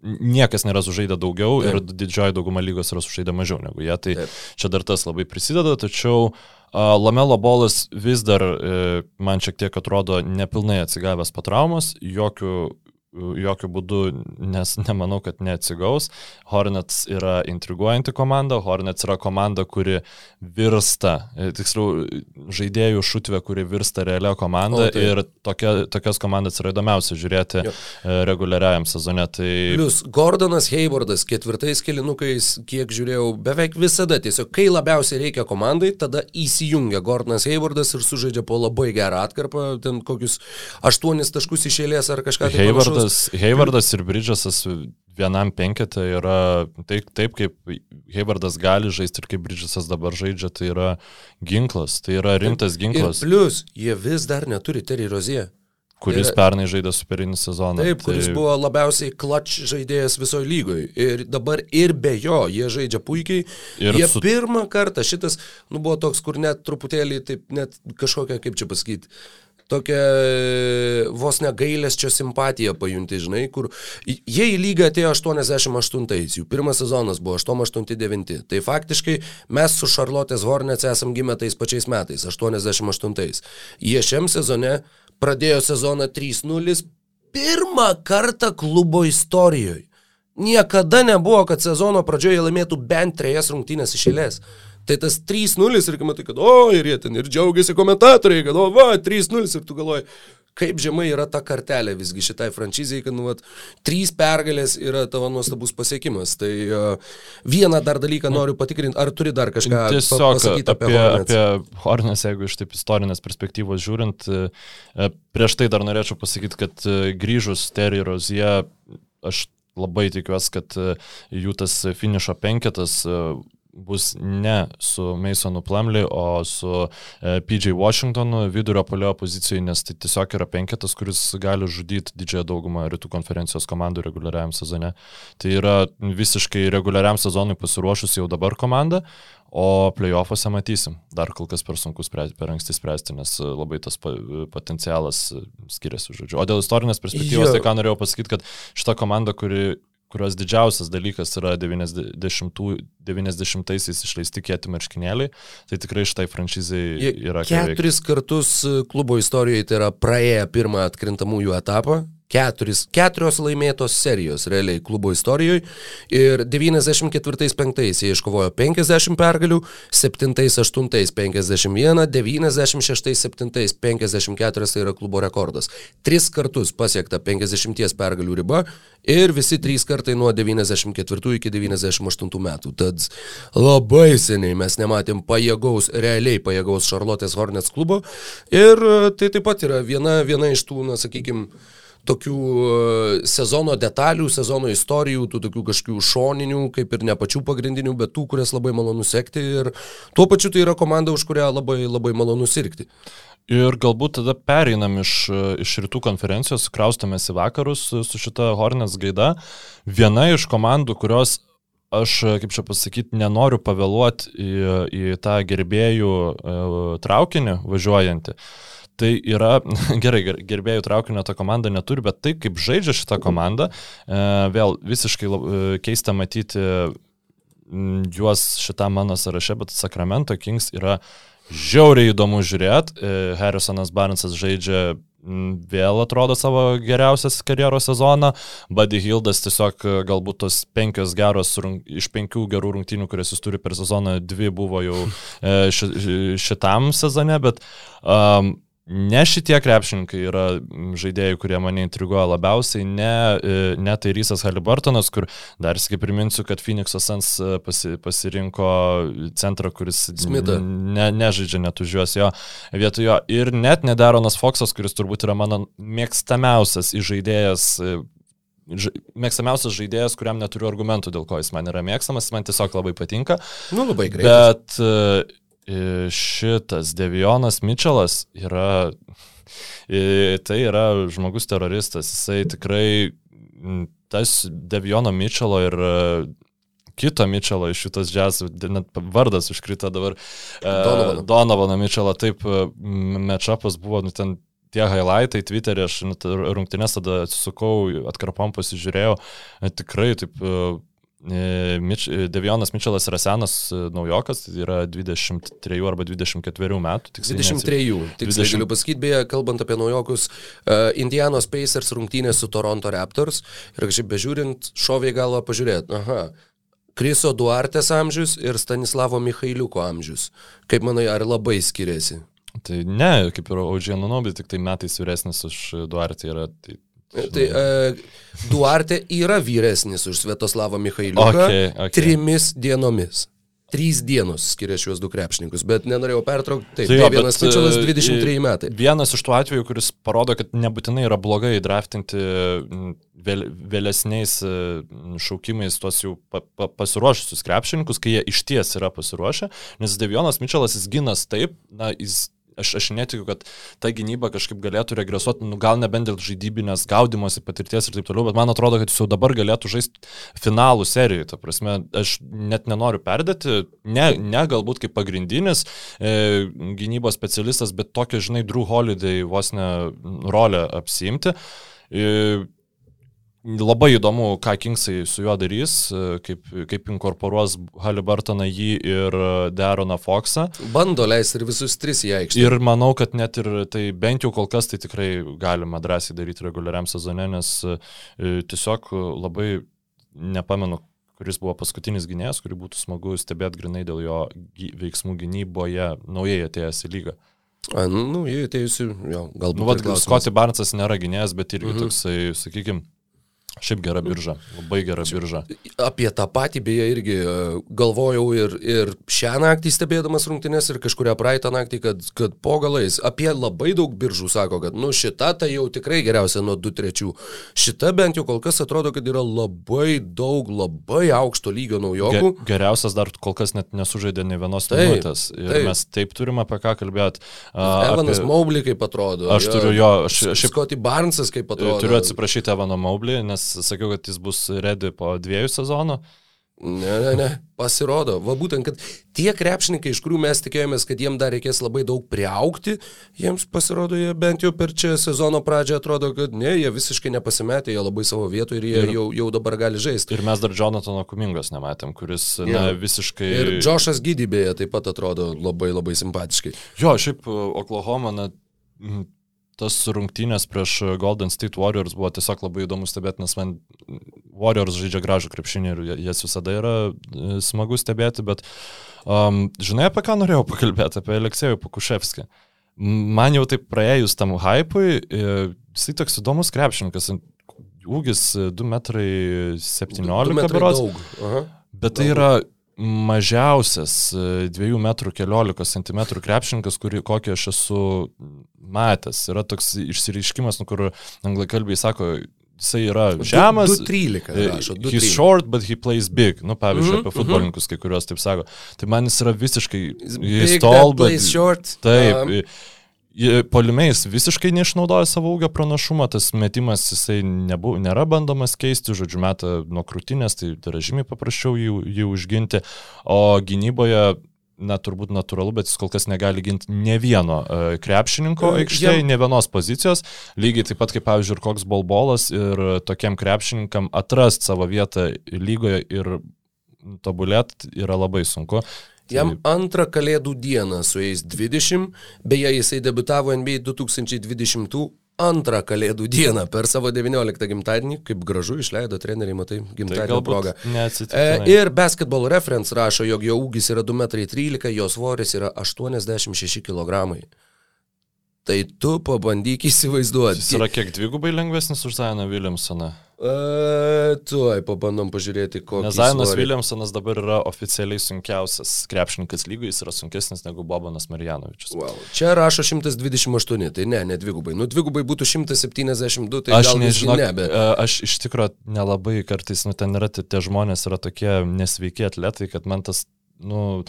[SPEAKER 2] niekas nėra sužaidę daugiau Taip. ir didžioji dauguma lygos yra sužaidę mažiau negu jie. Tai Taip. čia dar tas labai prisideda, tačiau uh, Lamelo bolas vis dar uh, man šiek tiek atrodo nepilnai atsigavęs po traumos, jokių jokių būdų, nes nemanau, kad neatsigaus. Hornets yra intriguojanti komanda, Hornets yra komanda, kuri virsta, e, tiksliau, žaidėjų šutvė, kuri virsta realia komanda o, tai. ir tokia, tokias komandas yra įdomiausia žiūrėti jo. E, reguliariajam sezone. Tai...
[SPEAKER 1] Plus, Gordonas Haywardas ketvirtais kilinukais, kiek žiūrėjau, beveik visada tiesiog, kai labiausiai reikia komandai, tada įsijungia Gordonas Haywardas ir sužaidžia po labai gerą atkarpą, ten kokius aštuonis taškus išėlės ar kažką.
[SPEAKER 2] Tai Haywardas, Haywardas ir Bridžasas vienam penketą yra taip, taip, kaip Haywardas gali žaisti ir kaip Bridžasas dabar žaidžia, tai yra ginklas, tai yra rimtas ginklas.
[SPEAKER 1] Ir plus, jie vis dar neturi Terry Rozier.
[SPEAKER 2] Kuris ir, pernai žaidė superinį sezoną.
[SPEAKER 1] Taip, tai... kuris buvo labiausiai klač žaidėjas visoje lygoje. Ir dabar ir be jo jie žaidžia puikiai. Ir jie su... pirmą kartą šitas, nu, buvo toks, kur net truputėlį, taip, net kažkokia, kaip čia pasakyti, tokia e, vos negailesčio simpatija pajunti, žinai, kur jie į lygą atėjo 88-ais, jų pirmas sezonas buvo 8-8-9. Tai faktiškai mes su Charlotte's Hornets esam gimę tais pačiais metais, 88-ais. Jie šiam sezone pradėjo sezoną 3-0 pirmą kartą klubo istorijoje. Niekada nebuvo, kad sezono pradžioje laimėtų bent trejas rungtynės iš eilės. Tai tas 3-0 ir matai, kad o, ir jie ten ir džiaugiasi komentatoriai, kad o, va, 3-0 ir tu galvoji, kaip žemai yra ta kartelė visgi šitai franšizijai, kad, nu, vat, trys pergalės yra tavo nuostabus pasiekimas. Tai uh, vieną dar dalyką noriu patikrinti, ar turi dar kažką
[SPEAKER 2] Tiesiog pasakyti apie, apie Hornets. Apie Hornets, jeigu iš taip istorinės perspektyvos žiūrint, uh, prieš tai dar norėčiau pasakyti, kad grįžus Terry Rozie, aš labai tikiuosi, kad e, jų tas finišo penketas e, bus ne su Masonu Plumley, o su e, PJ Washingtonu vidurio polio pozicijoje, nes tai tiesiog yra penketas, kuris gali žudyti didžiąją daugumą rytų konferencijos komandų reguliariam sezone. Tai yra visiškai reguliariam sezonui pasiruošus jau dabar komanda, O playoffuose matysim. Dar kol kas per sunku spręsti, per anksti spręsti, nes labai tas potencialas skiriasi, žodžiu. O dėl istorinės perspektyvos, jo. tai ką norėjau pasakyti, kad šita komanda, kuri kurios didžiausias dalykas yra 90-aisiais išleisti kieti marškinėliai, tai tikrai šitai franšizai yra.
[SPEAKER 1] Keturis kartus klubo istorijoje tai yra praėję pirmą atkrintamųjų etapą, Keturis, keturios laimėtos serijos realiai klubo istorijoje ir 94-5 jie iškovojo 50 pergalių, 7-8 51, 96-7 54 tai yra klubo rekordas. Tris kartus pasiekta 50 pergalių riba ir visi trys kartai nuo 94 iki 98 metų. Tad labai seniai mes nematėm pajėgaus, realiai pajėgaus Charlotte's Hornets klubo ir tai taip pat yra viena, viena iš tų, na sakykime, tokių e, sezono detalių, sezono istorijų, tų tokių kažkokių šoninių, kaip ir ne pačių pagrindinių, bet tų, kurias labai malonu sekti ir tuo pačiu tai yra komanda, už kurią labai, labai malonu sirgti.
[SPEAKER 2] Ir galbūt tada pereinam iš, iš rytų konferencijos, kraustamės į vakarus su šita Hornets gaida. Viena iš komandų, kurios aš, kaip čia pasakyti, nenoriu pavėluoti į, į tą gerbėjų e, traukinį važiuojantį. Uh, Tai yra, [LAUGHS] gerai, gerbėjų traukinio ta komanda neturi, bet tai, kaip žaidžia šitą komandą, e, vėl visiškai e, keista matyti juos šitą mano sąraše, bet Sacramento Kings yra žiauriai įdomu žiūrėti. E, Harrisonas Barnesas žaidžia vėl atrodo savo geriausias karjeros sezoną. Buddy Hildas tiesiog galbūt tos penkios geros, iš penkių gerų rungtynių, kurias jis turi per sezoną, dvi buvo jau šitam sezone, bet um, Ne šitie krepšininkai yra žaidėjai, kurie mane intriguoja labiausiai, ne, e, ne tai Rysas Halibartonas, kur dar kaip priminsiu, kad Phoenix Sans e, pasi, pasirinko centrą, kuris ne, nežaidžia net už juos jo vietojo. Ir net nedaronas Foksas, kuris turbūt yra mano mėgstamiausias žaidėjas e, mėgstamiausias žaidėjas, kuriam neturiu argumentų, dėl ko jis man yra mėgstamas, man tiesiog labai patinka.
[SPEAKER 1] Nu, labai greitai.
[SPEAKER 2] Bet šitas Devionas Mitčelas yra, tai yra žmogus teroristas, jisai tikrai, tas Deviono Mitčelo ir kito Mitčelo iš šitos džiaz, net vardas užkrito dabar, Donovano, Donovano Mitčelo, taip, matchupas buvo, nu, ten tie highlightai Twitter'e, aš rungtynės tada atsisukau, atkarpom pasižiūrėjau, tikrai taip E, Mič, e, Devionas Mičelas yra senas e, naujokas, yra 23 arba 24 metų.
[SPEAKER 1] 23, tiksliai 20... galiu pasakyti, beje, kalbant apie naujokus, uh, Indianos Pacers rungtynės su Toronto Raptors ir kažkaip bežiūrint, šoviai galva pažiūrėti, aha, Kriso Duartės amžius ir Stanislavo Mikhailiuko amžius. Kaip manai, ar labai skiriasi?
[SPEAKER 2] Tai ne, kaip ir Audžianonobi, tik tai metais vyresnis už Duartį yra. Tai
[SPEAKER 1] Tai uh, Duarte yra vyresnis už Svetoslavą Mikhailiuką okay, okay. trimis dienomis. Trys dienos skiria šiuos du krepšininkus, bet nenorėjau pertraukti. Taip, tai jo, vienas Mičelas 23 e, metai.
[SPEAKER 2] Vienas iš tų atvejų, kuris parodo, kad nebūtinai yra blogai draftinti vėl, vėlesniais e, šaukimais tuos jau pa, pa, pasiruošusius krepšininkus, kai jie iš ties yra pasiruošę, nes Devionas Mičelas jis ginas taip, na, jis aš, aš netikiu, kad ta gynyba kažkaip galėtų regresuoti, nu, gal nebent dėl žaidybinės gaudimosi patirties ir taip toliau, bet man atrodo, kad jis jau dabar galėtų žaisti finalų serijoje. Ta prasme, aš net nenoriu perdėti, ne, ne galbūt kaip pagrindinis e, gynybos specialistas, bet tokia, žinai, Drew Holiday vos ne rolę apsimti. E, Labai įdomu, ką Kingsai su juo darys, kaip, kaip inkorporuos Halibartoną jį ir Deroną Foxą.
[SPEAKER 1] Bando leisti ir visus tris į aikštę.
[SPEAKER 2] Ir manau, kad net ir tai bent jau kol kas tai tikrai galima drąsiai daryti reguliariam sezone, nes e, tiesiog labai nepamenu, kuris buvo paskutinis gynėjas, kurį būtų smagu stebėti grinai dėl jo veiksmų gynyboje naujai atėjęs į lygą.
[SPEAKER 1] A, nu, jie atėjusi, jo, galbūt.
[SPEAKER 2] Nu, vat, Scotty Barnesas nėra gynėjas, bet irgi mhm. toksai, sakykime, Šiaip gera birža, labai gera birža.
[SPEAKER 1] Apie tą patį beje irgi e, galvojau ir, ir šią naktį stebėdamas rungtynės ir kažkuria praeitą naktį, kad, kad po galais apie labai daug biržų sako, kad nu šita tai jau tikrai geriausia nuo 2-3. Šita bent jau kol kas atrodo, kad yra labai daug, labai aukšto lygio naujokų.
[SPEAKER 2] Ge, geriausias dar kol kas net nesužaidė ne vienos taip, minutės. Ir taip. mes taip turim apie ką kalbėti.
[SPEAKER 1] Evanas apie... Mobley kaip atrodo.
[SPEAKER 2] Aš turiu jo, aš
[SPEAKER 1] šiaip... Scotty Barnesas kaip atrodo.
[SPEAKER 2] Turiu atsiprašyti Evano Mobley, nes sakiau, kad jis bus ready po dviejų sezonų.
[SPEAKER 1] Ne, ne, ne, pasirodo. Va būtent, kad tie krepšininkai, iš kurių mes tikėjomės, kad jiem dar reikės labai daug priaukti, jiems pasirodo, jie bent jau per čia sezono pradžią atrodo, kad ne, jie visiškai nepasimetė, jie labai savo vietoje ir jie ir, jau, jau dabar gali žaisti.
[SPEAKER 2] Ir mes dar Jonatano Kumingos nematėm, kuris ja. ne, visiškai...
[SPEAKER 1] Ir Džošas Gydybėje taip pat atrodo labai labai simpatiškai.
[SPEAKER 2] Jo, šiaip Oklahoma, na, tas rungtynės prieš Golden State Warriors buvo tiesiog labai įdomu stebėti, nes man Warriors žaidžia gražų krepšinį ir jas visada yra e, smagu stebėti, bet um, žinai, apie ką norėjau pakalbėti, apie Aleksėjų Pakuševskį. Man jau taip praėjus tam hypui, e, jisai toks įdomus krepšininkas, ūgis 2 metrai 17 berods. Bet tai yra mažiausias 2 m 14 cm krepšininkas, kurį, kokį aš esu matęs. Yra toks išsireiškimas, nu, kur anglakalbiai sako, jisai yra žemas.
[SPEAKER 1] 2-13 e.
[SPEAKER 2] He's short, but he plays big. Nu, pavyzdžiui, mm -hmm, apie futbolininkus, kai kuriuos taip sako. Tai man jis yra visiškai...
[SPEAKER 1] Jis tall, but... Short.
[SPEAKER 2] Taip. Um. Polimeis visiškai neišnaudoja savo ūgio pranašumą, tas metimas jisai nebu, nėra bandomas keisti, žodžiu, metą nuo krūtinės, tai yra žymiai paprasčiau jį, jį užginti, o gynyboje na, turbūt natūralu, bet jis kol kas negali ginti ne vieno uh, krepšininko aikštėje, ne vienos pozicijos. Lygiai taip pat kaip, pavyzdžiui, ir koks bolbolas ir tokiem krepšininkam atrast savo vietą lygoje ir tobulėti yra labai sunku.
[SPEAKER 1] Jam antrą kalėdų dieną su jais 20, beje, jisai debitavo NBA 2020 antrą kalėdų dieną per savo 19 gimtadienį, kaip gražu išleido treneriai, matai, gimtadienio tai progą.
[SPEAKER 2] E,
[SPEAKER 1] ir Basketball Reference rašo, jog jo ūgis yra 2,13 m, jo svoris yra 86 kg. Tai tu pabandyk įsivaizduoti.
[SPEAKER 2] Jis yra kiek dvigubai lengvesnis už Zainą Williamsoną.
[SPEAKER 1] E, tuoj pabandom pažiūrėti.
[SPEAKER 2] Nes Zainas Williamsonas dabar yra oficialiai sunkiausias krepšininkas lygoje, jis yra sunkesnis negu Bobanas Marjanovičius.
[SPEAKER 1] Wow. Čia rašo 128, tai ne, ne dvigubai. Nu, dvigubai būtų 172, tai aš nežinau. Ne, bet...
[SPEAKER 2] E, aš iš tikrųjų nelabai kartais, nu, ten yra tie žmonės, yra tokie nesveiki atletai, kad man tas, nu,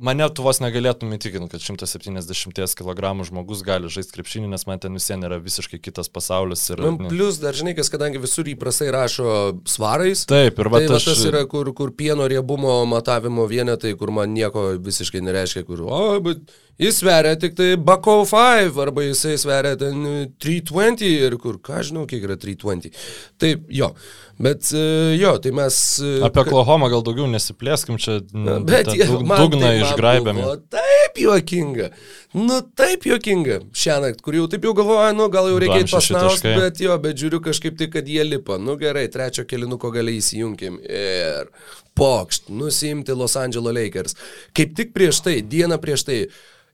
[SPEAKER 2] Mane tu vos negalėtum įtikinti, kad 170 kg žmogus gali žaisti krepšinį, nes man ten visiems yra visiškai kitas pasaulis. Ir,
[SPEAKER 1] man plus dar žinai, kas kadangi visur įprastai rašo svarais.
[SPEAKER 2] Taip, ir va,
[SPEAKER 1] tai aš... va tas yra, kur, kur pieno riebumo matavimo vienetai, kur man nieko visiškai nereiškia, kur, o, bet Jis sveria tik tai Bako 5 arba jisai sveria ten 320 ir kur, ką žinau, kiek yra 320. Taip, jo. Bet e, jo, tai mes...
[SPEAKER 2] E, Apie Oklahoma gal daugiau nesiplėskim, čia bet, jie, dug, dugną tai išgraibėme.
[SPEAKER 1] Taip juokinga. Nu, taip juokinga. Šią naktį, kur jau taip jau galvoju, nu, gal jau reikia pasnausti, bet jo, bet žiūriu kažkaip tai, kad jie lipa. Nu gerai, trečio kelinuko galiai įsijunkim. Ir pokšt, nusimti Los Angeles Lakers. Kaip tik prieš tai, dieną prieš tai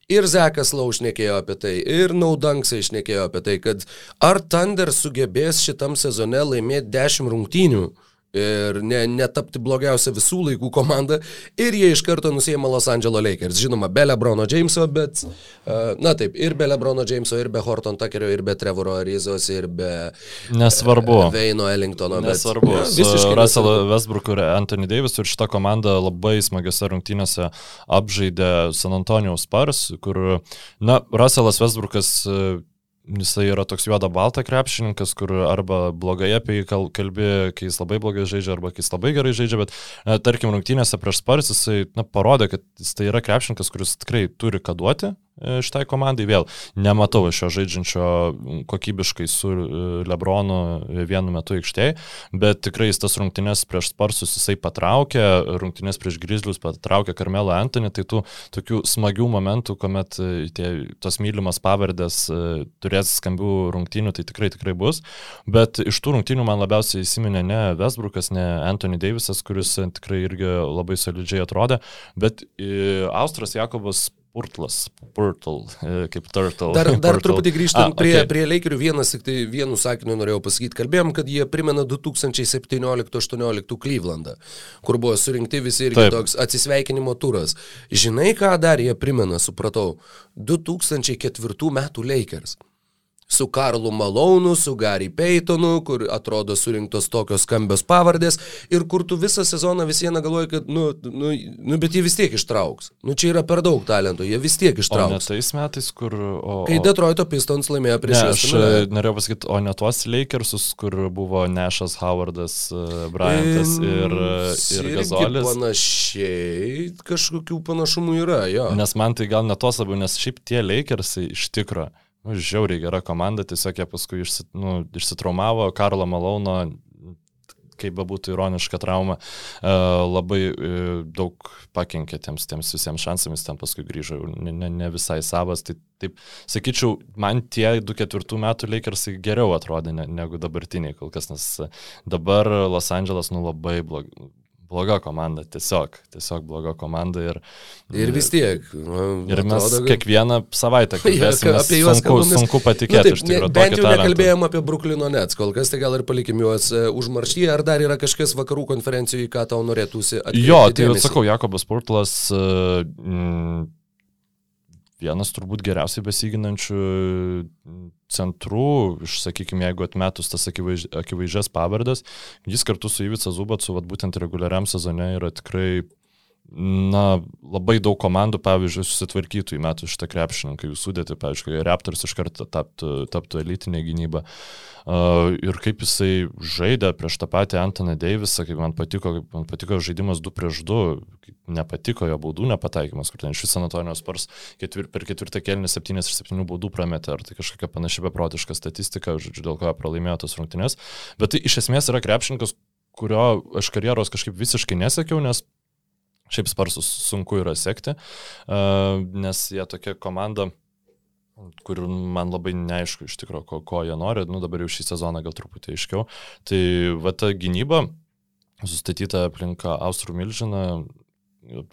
[SPEAKER 1] Ir Zekas Lau šnekėjo apie tai, ir Naudanksai šnekėjo apie tai, kad ar Thunder sugebės šitam sezone laimėti 10 rungtynių ir ne, netapti blogiausia visų laikų komanda ir jie iš karto nusėmė Los Angeles Lakers. Žinoma, be Lebrono Jameso, bet, uh, na taip, ir be Lebrono Jameso, ir be Horton Tuckerio, ir be Trevoro Arizos, ir be...
[SPEAKER 2] Nesvarbu.
[SPEAKER 1] Uh, Veino Ellingtono.
[SPEAKER 2] Nesvarbu. Bet, ja, visiškai. Russell Westbrook ir Anthony Davis ir šita komanda labai smagiose rungtynėse apžaidė San Antonijos Spars, kur, na, Russellas Westbrookas uh, jisai yra toks juoda balta krepšininkas, kur arba blogai apie jį kalbė, kai jis labai blogai žaidžia, arba kai jis labai gerai žaidžia, bet e, tarkim rungtynėse prieš Spars jisai na, parodė, kad jis tai yra krepšininkas, kuris tikrai turi ką duoti šitai komandai. Vėl nematau šio žaidžiančio kokybiškai su e, Lebronu vienu metu aikštėje, bet tikrai jis tas rungtynės prieš Sparsus jisai patraukė, rungtynės prieš Grizzlius patraukė Karmelą Antonį, tai tų tokių smagių momentų, kuomet e, tie, tos mylimas pavardės turės skambių rungtynių, tai tikrai tikrai bus, bet iš tų rungtynių man labiausiai įsiminė ne Westbrookas, ne Anthony Davisas, kuris tikrai irgi labai solidžiai atrodė, bet Austras Jakobas Purtlas, Purtle, kaip Turtle.
[SPEAKER 1] Dar, dar truputį grįžtant A, prie, okay. prie Lakerių, vienas tik tai vienu sakiniu norėjau pasakyti. Kalbėjom, kad jie primena 2017-2018 Clevelandą, kur buvo surinkti visi irgi Taip. toks atsisveikinimo turas. Žinai, ką dar jie primena, supratau? 2004 metų Lakers su Karlu Malonu, su Gary Paytonu, kur atrodo surinktos tokios skambios pavardės ir kur tu visą sezoną vis viena galvoji, kad, nu, nu, nu, bet jie vis tiek ištrauks. Nu, čia yra per daug talento, jie vis tiek ištrauks.
[SPEAKER 2] O ne tais metais, kur... O,
[SPEAKER 1] Kai Detroito Pistons laimėjo prieš
[SPEAKER 2] ne, aš e, norėjau pasakyti, o ne tuos Lakersus, kur buvo Nešas Howardas, e, Bryantas ir, ir Gazolis.
[SPEAKER 1] Panašiai, kažkokių panašumų yra, jo.
[SPEAKER 2] Nes man tai gal ne tos labiau, nes šiaip tie Lakersai iš tikrųjų nu, žiauriai gera komanda, tiesiog jie paskui išsit, nu, išsitraumavo, Karlo Malauno, kaip bebūtų ironiška trauma, e, labai e, daug pakenkė tiems, tiems visiems šansams, ten paskui grįžo ne, ne, ne visai savas. Tai taip, sakyčiau, man tie 2-4 metų Lakersai geriau atrodė ne, negu dabartiniai kol kas, nes dabar Los Andželas nu labai blogai bloga komanda, tiesiog, tiesiog bloga komanda ir...
[SPEAKER 1] Ir vis tiek.
[SPEAKER 2] Nu, ir mes atrodo, kiekvieną savaitę [LAUGHS] kalbėsime ja, apie juos. Sunku, kalbomis. sunku patikėti, nu, taip, iš tikrųjų.
[SPEAKER 1] Bent jau nekalbėjom apie Bruklino Nets, kol kas tai gal ir palikim juos uh, užmarštyje, ar dar yra kažkas vakarų konferencijoje, ką tau norėtųsi atkreipti.
[SPEAKER 2] Jo, tai jau sakau, Jakobas Purtlas... Uh, mm, vienas turbūt geriausiai besiginančių centrų, iš, sakykime, jeigu atmetus tas akivaizdž, akivaizdžias pavardas, jis kartu su Ivica Zubatsu, vat, būtent reguliariam sezone yra tikrai na, labai daug komandų, pavyzdžiui, susitvarkytų į metų šitą krepšininką, jų sudėti, pavyzdžiui, Raptors iš karto taptų, taptų elitinė gynyba. Uh, ir kaip jisai žaidė prieš tą patį Antoną Deivisą, kaip man patiko, kaip man patiko žaidimas 2 prieš 2, nepatiko jo baudų nepataikymas, kur ten iš San Antonijos spars ketvir, per ketvirtą kelnį 7 iš 7 baudų prametė, ar tai kažkokia panaši beprotiška statistika, žodžiu, dėl ko pralaimėjo tos rungtynės. Bet tai iš esmės yra krepšininkas, kurio aš karjeros kažkaip visiškai nesakiau, nes Šiaip sparsus sunku yra sekti, nes jie tokia komanda, kur man labai neaišku iš tikrųjų, ko, ko jie nori, nu dabar jau šį sezoną gal truputį aiškiau. Tai va ta gynyba, sustatyta aplinka Austrų Milžiną,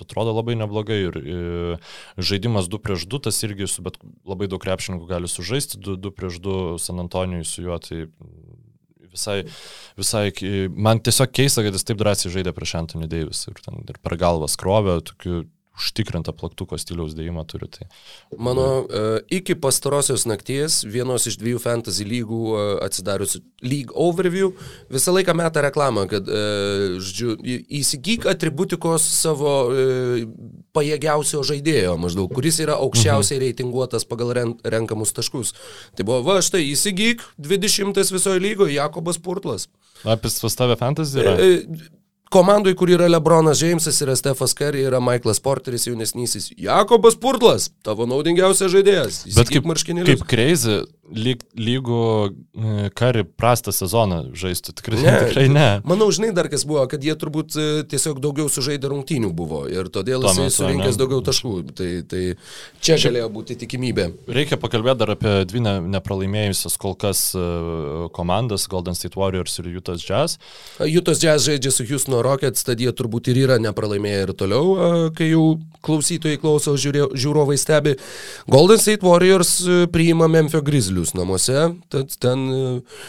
[SPEAKER 2] atrodo labai neblogai ir, ir žaidimas 2 prieš 2, tas irgi su bet labai daug krepšininkų gali sužaisti, 2, 2 prieš 2 San Antonijui su juo, tai visai, visai, man tiesiog keista, kad jis taip drąsiai žaidė prieš Anthony Davis ir, ten, ir per galvą skrovė, tokiu užtikrintą plaktuko stiliaus dėjimą turi. Tai.
[SPEAKER 1] Mano uh, iki pastarosios nakties vienos iš dviejų fantasy lygų uh, atsidariusi League Overview visą laiką meta reklamą, kad uh, žodžiu, įsigyk atributikos savo pajėgiausio žaidėjo maždaug, kuris yra aukščiausiai mhm. reitinguotas pagal ren, renkamus taškus. Tai buvo, va štai, įsigyk 20 visoje lygoje Jakobas Purtlas.
[SPEAKER 2] Apie pas tave fantasy yra? Uh,
[SPEAKER 1] Komandai, kur yra Lebronas Džeimsas, yra Stefas Curry, yra Michaelas Porteris jaunesnysis, Jakobas Purtlas, tavo naudingiausias žaidėjas.
[SPEAKER 2] Bet kaip, kaip crazy, lyg, lygų e, kari prastą sezoną žaistų. Tikrai ne. tikrai ne.
[SPEAKER 1] Manau, žinai, dar kas buvo, kad jie turbūt e, tiesiog daugiau sužaidė rungtynių buvo ir todėl jisai surinkęs daugiau taškų. Tai, tai čia galėjo būti tikimybė.
[SPEAKER 2] Reikia pakalbėti dar apie dvi ne, nepralaimėjusias kol kas e, komandas - Golden State Warriors ir Utah's Jazz.
[SPEAKER 1] Utah's Jazz žaidžia su Houston Rockets, tad jie turbūt ir yra nepralaimėję ir toliau, kai jau klausytojai klauso, žiūrovai stebi. Golden State Warriors priima Memphis Grizzlies Grizzlius namuose, tad ten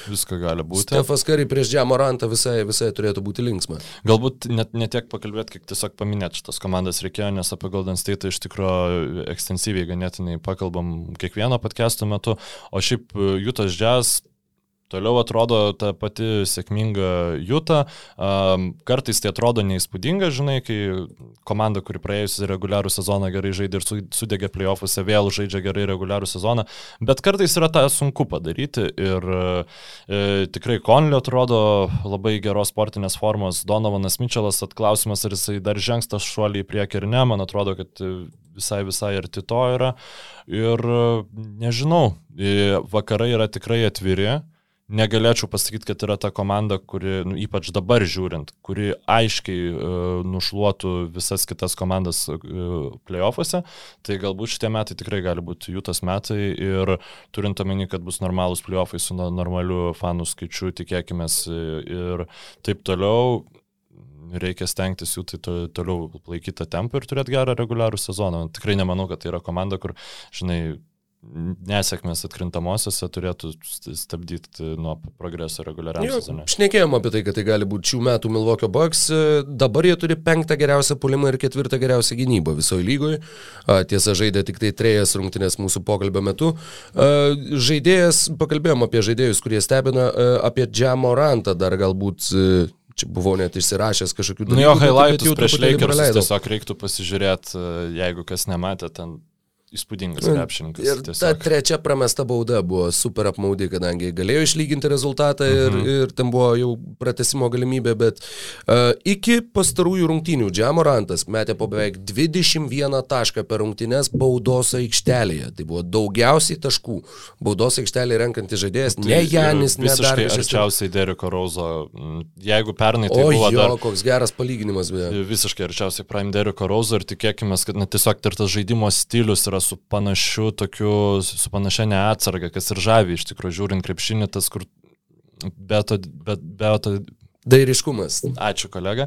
[SPEAKER 2] viską gali būti.
[SPEAKER 1] Stefas Kari prieš Džamorantą visai, visai turėtų būti linksma.
[SPEAKER 2] Galbūt net netiek pakalbėti, kiek tiesiog paminėti šitas komandas reikėjo, nes apie Golden State iš tikrųjų ekstensyviai ganėtinai pakalbam kiekvieno podcast'o metu, o šiaip Jutas Jazz Toliau atrodo ta pati sėkminga Juta. Um, kartais tai atrodo neįspūdinga, žinai, kai komanda, kuri praėjusią reguliarų sezoną gerai žaidė ir sudegė playoffuose, vėl žaidžia gerai reguliarų sezoną. Bet kartais yra tą sunku padaryti. Ir e, tikrai Konlio atrodo labai geros sportinės formos. Donovanas Mitčelas atklausimas, ar jisai dar žengs tą šuolį į priekį ar ne. Man atrodo, kad visai visai arti to yra. Ir nežinau, vakarai yra tikrai atviri negalėčiau pasakyti, kad yra ta komanda, kuri, nu, ypač dabar žiūrint, kuri aiškiai uh, nušluotų visas kitas komandas uh, playoffuose, tai galbūt šitie metai tikrai gali būti jų tas metai ir turint omeny, kad bus normalūs playoffai su normaliu fanų skaičiu, tikėkime ir taip toliau. Reikia stengtis jų tai to, toliau laikyti tą tempą ir turėti gerą reguliarų sezoną. Tikrai nemanau, kad tai yra komanda, kur, žinai, nesėkmės atkrintamosiose turėtų stabdyti nuo progreso reguliariam sezonui.
[SPEAKER 1] Šnekėjom apie tai, kad tai gali būti šių metų Milwaukee Bucks. Dabar jie turi penktą geriausią pulimą ir ketvirtą geriausią gynybą visoje lygoje. Tiesa, žaidė tik tai trejas rungtynės mūsų pokalbio metu. Žaidėjas, pakalbėjom apie žaidėjus, kurie stebina, apie Džamorantą dar galbūt čia buvau net išsirašęs kažkokių
[SPEAKER 2] dalykų. Nu jo, highlightus prieš Lakers tiesiog reiktų pasižiūrėti, jeigu kas nematė, ten įspūdingas mm. krepšininkas.
[SPEAKER 1] Ir tiesiog. ta trečia pramesta bauda buvo super apmaudi, kadangi galėjo išlyginti rezultatą ir, mhm. ir ten buvo jau pratesimo galimybė, bet uh, iki pastarųjų rungtynių Džamorantas metė po beveik 21 tašką per rungtynės baudos aikštelėje. Tai buvo daugiausiai taškų. Baudos aikštelėje renkantis žaidėjas, tai ne Janis, ne dar
[SPEAKER 2] kažkas. Arčiausiai Deriko Rauzo. Jeigu pernai tai
[SPEAKER 1] o,
[SPEAKER 2] buvo...
[SPEAKER 1] Jo, dar, koks geras palyginimas, beje.
[SPEAKER 2] Visiškai arčiausiai Prime Deriko Rauzo ir tikėkime, kad na, tiesiog ir tas žaidimo stilius yra su panašiu tokiu, su panašia neatsarga, kas ir žavi iš tikrųjų žiūrint krepšinį, tas kur be to, be, be to
[SPEAKER 1] Dairiškumas.
[SPEAKER 2] Ačiū kolega.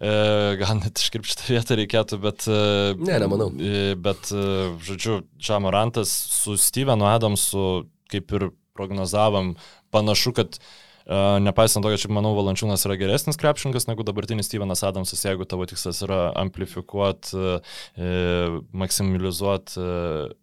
[SPEAKER 2] E, gal net iškirpti šitą vietą reikėtų, bet... E,
[SPEAKER 1] ne, nemanau.
[SPEAKER 2] E, bet, e, žodžiu, Čamorantas su Stevenu Adamsu, kaip ir prognozavom, panašu, kad Uh, nepaisant to, kad šiaip manau, Valančiūnas yra geresnis krepšininkas negu dabartinis Stevenas Adamsas, jeigu tavo tikslas yra amplifikuoti, uh, maksimalizuoti uh,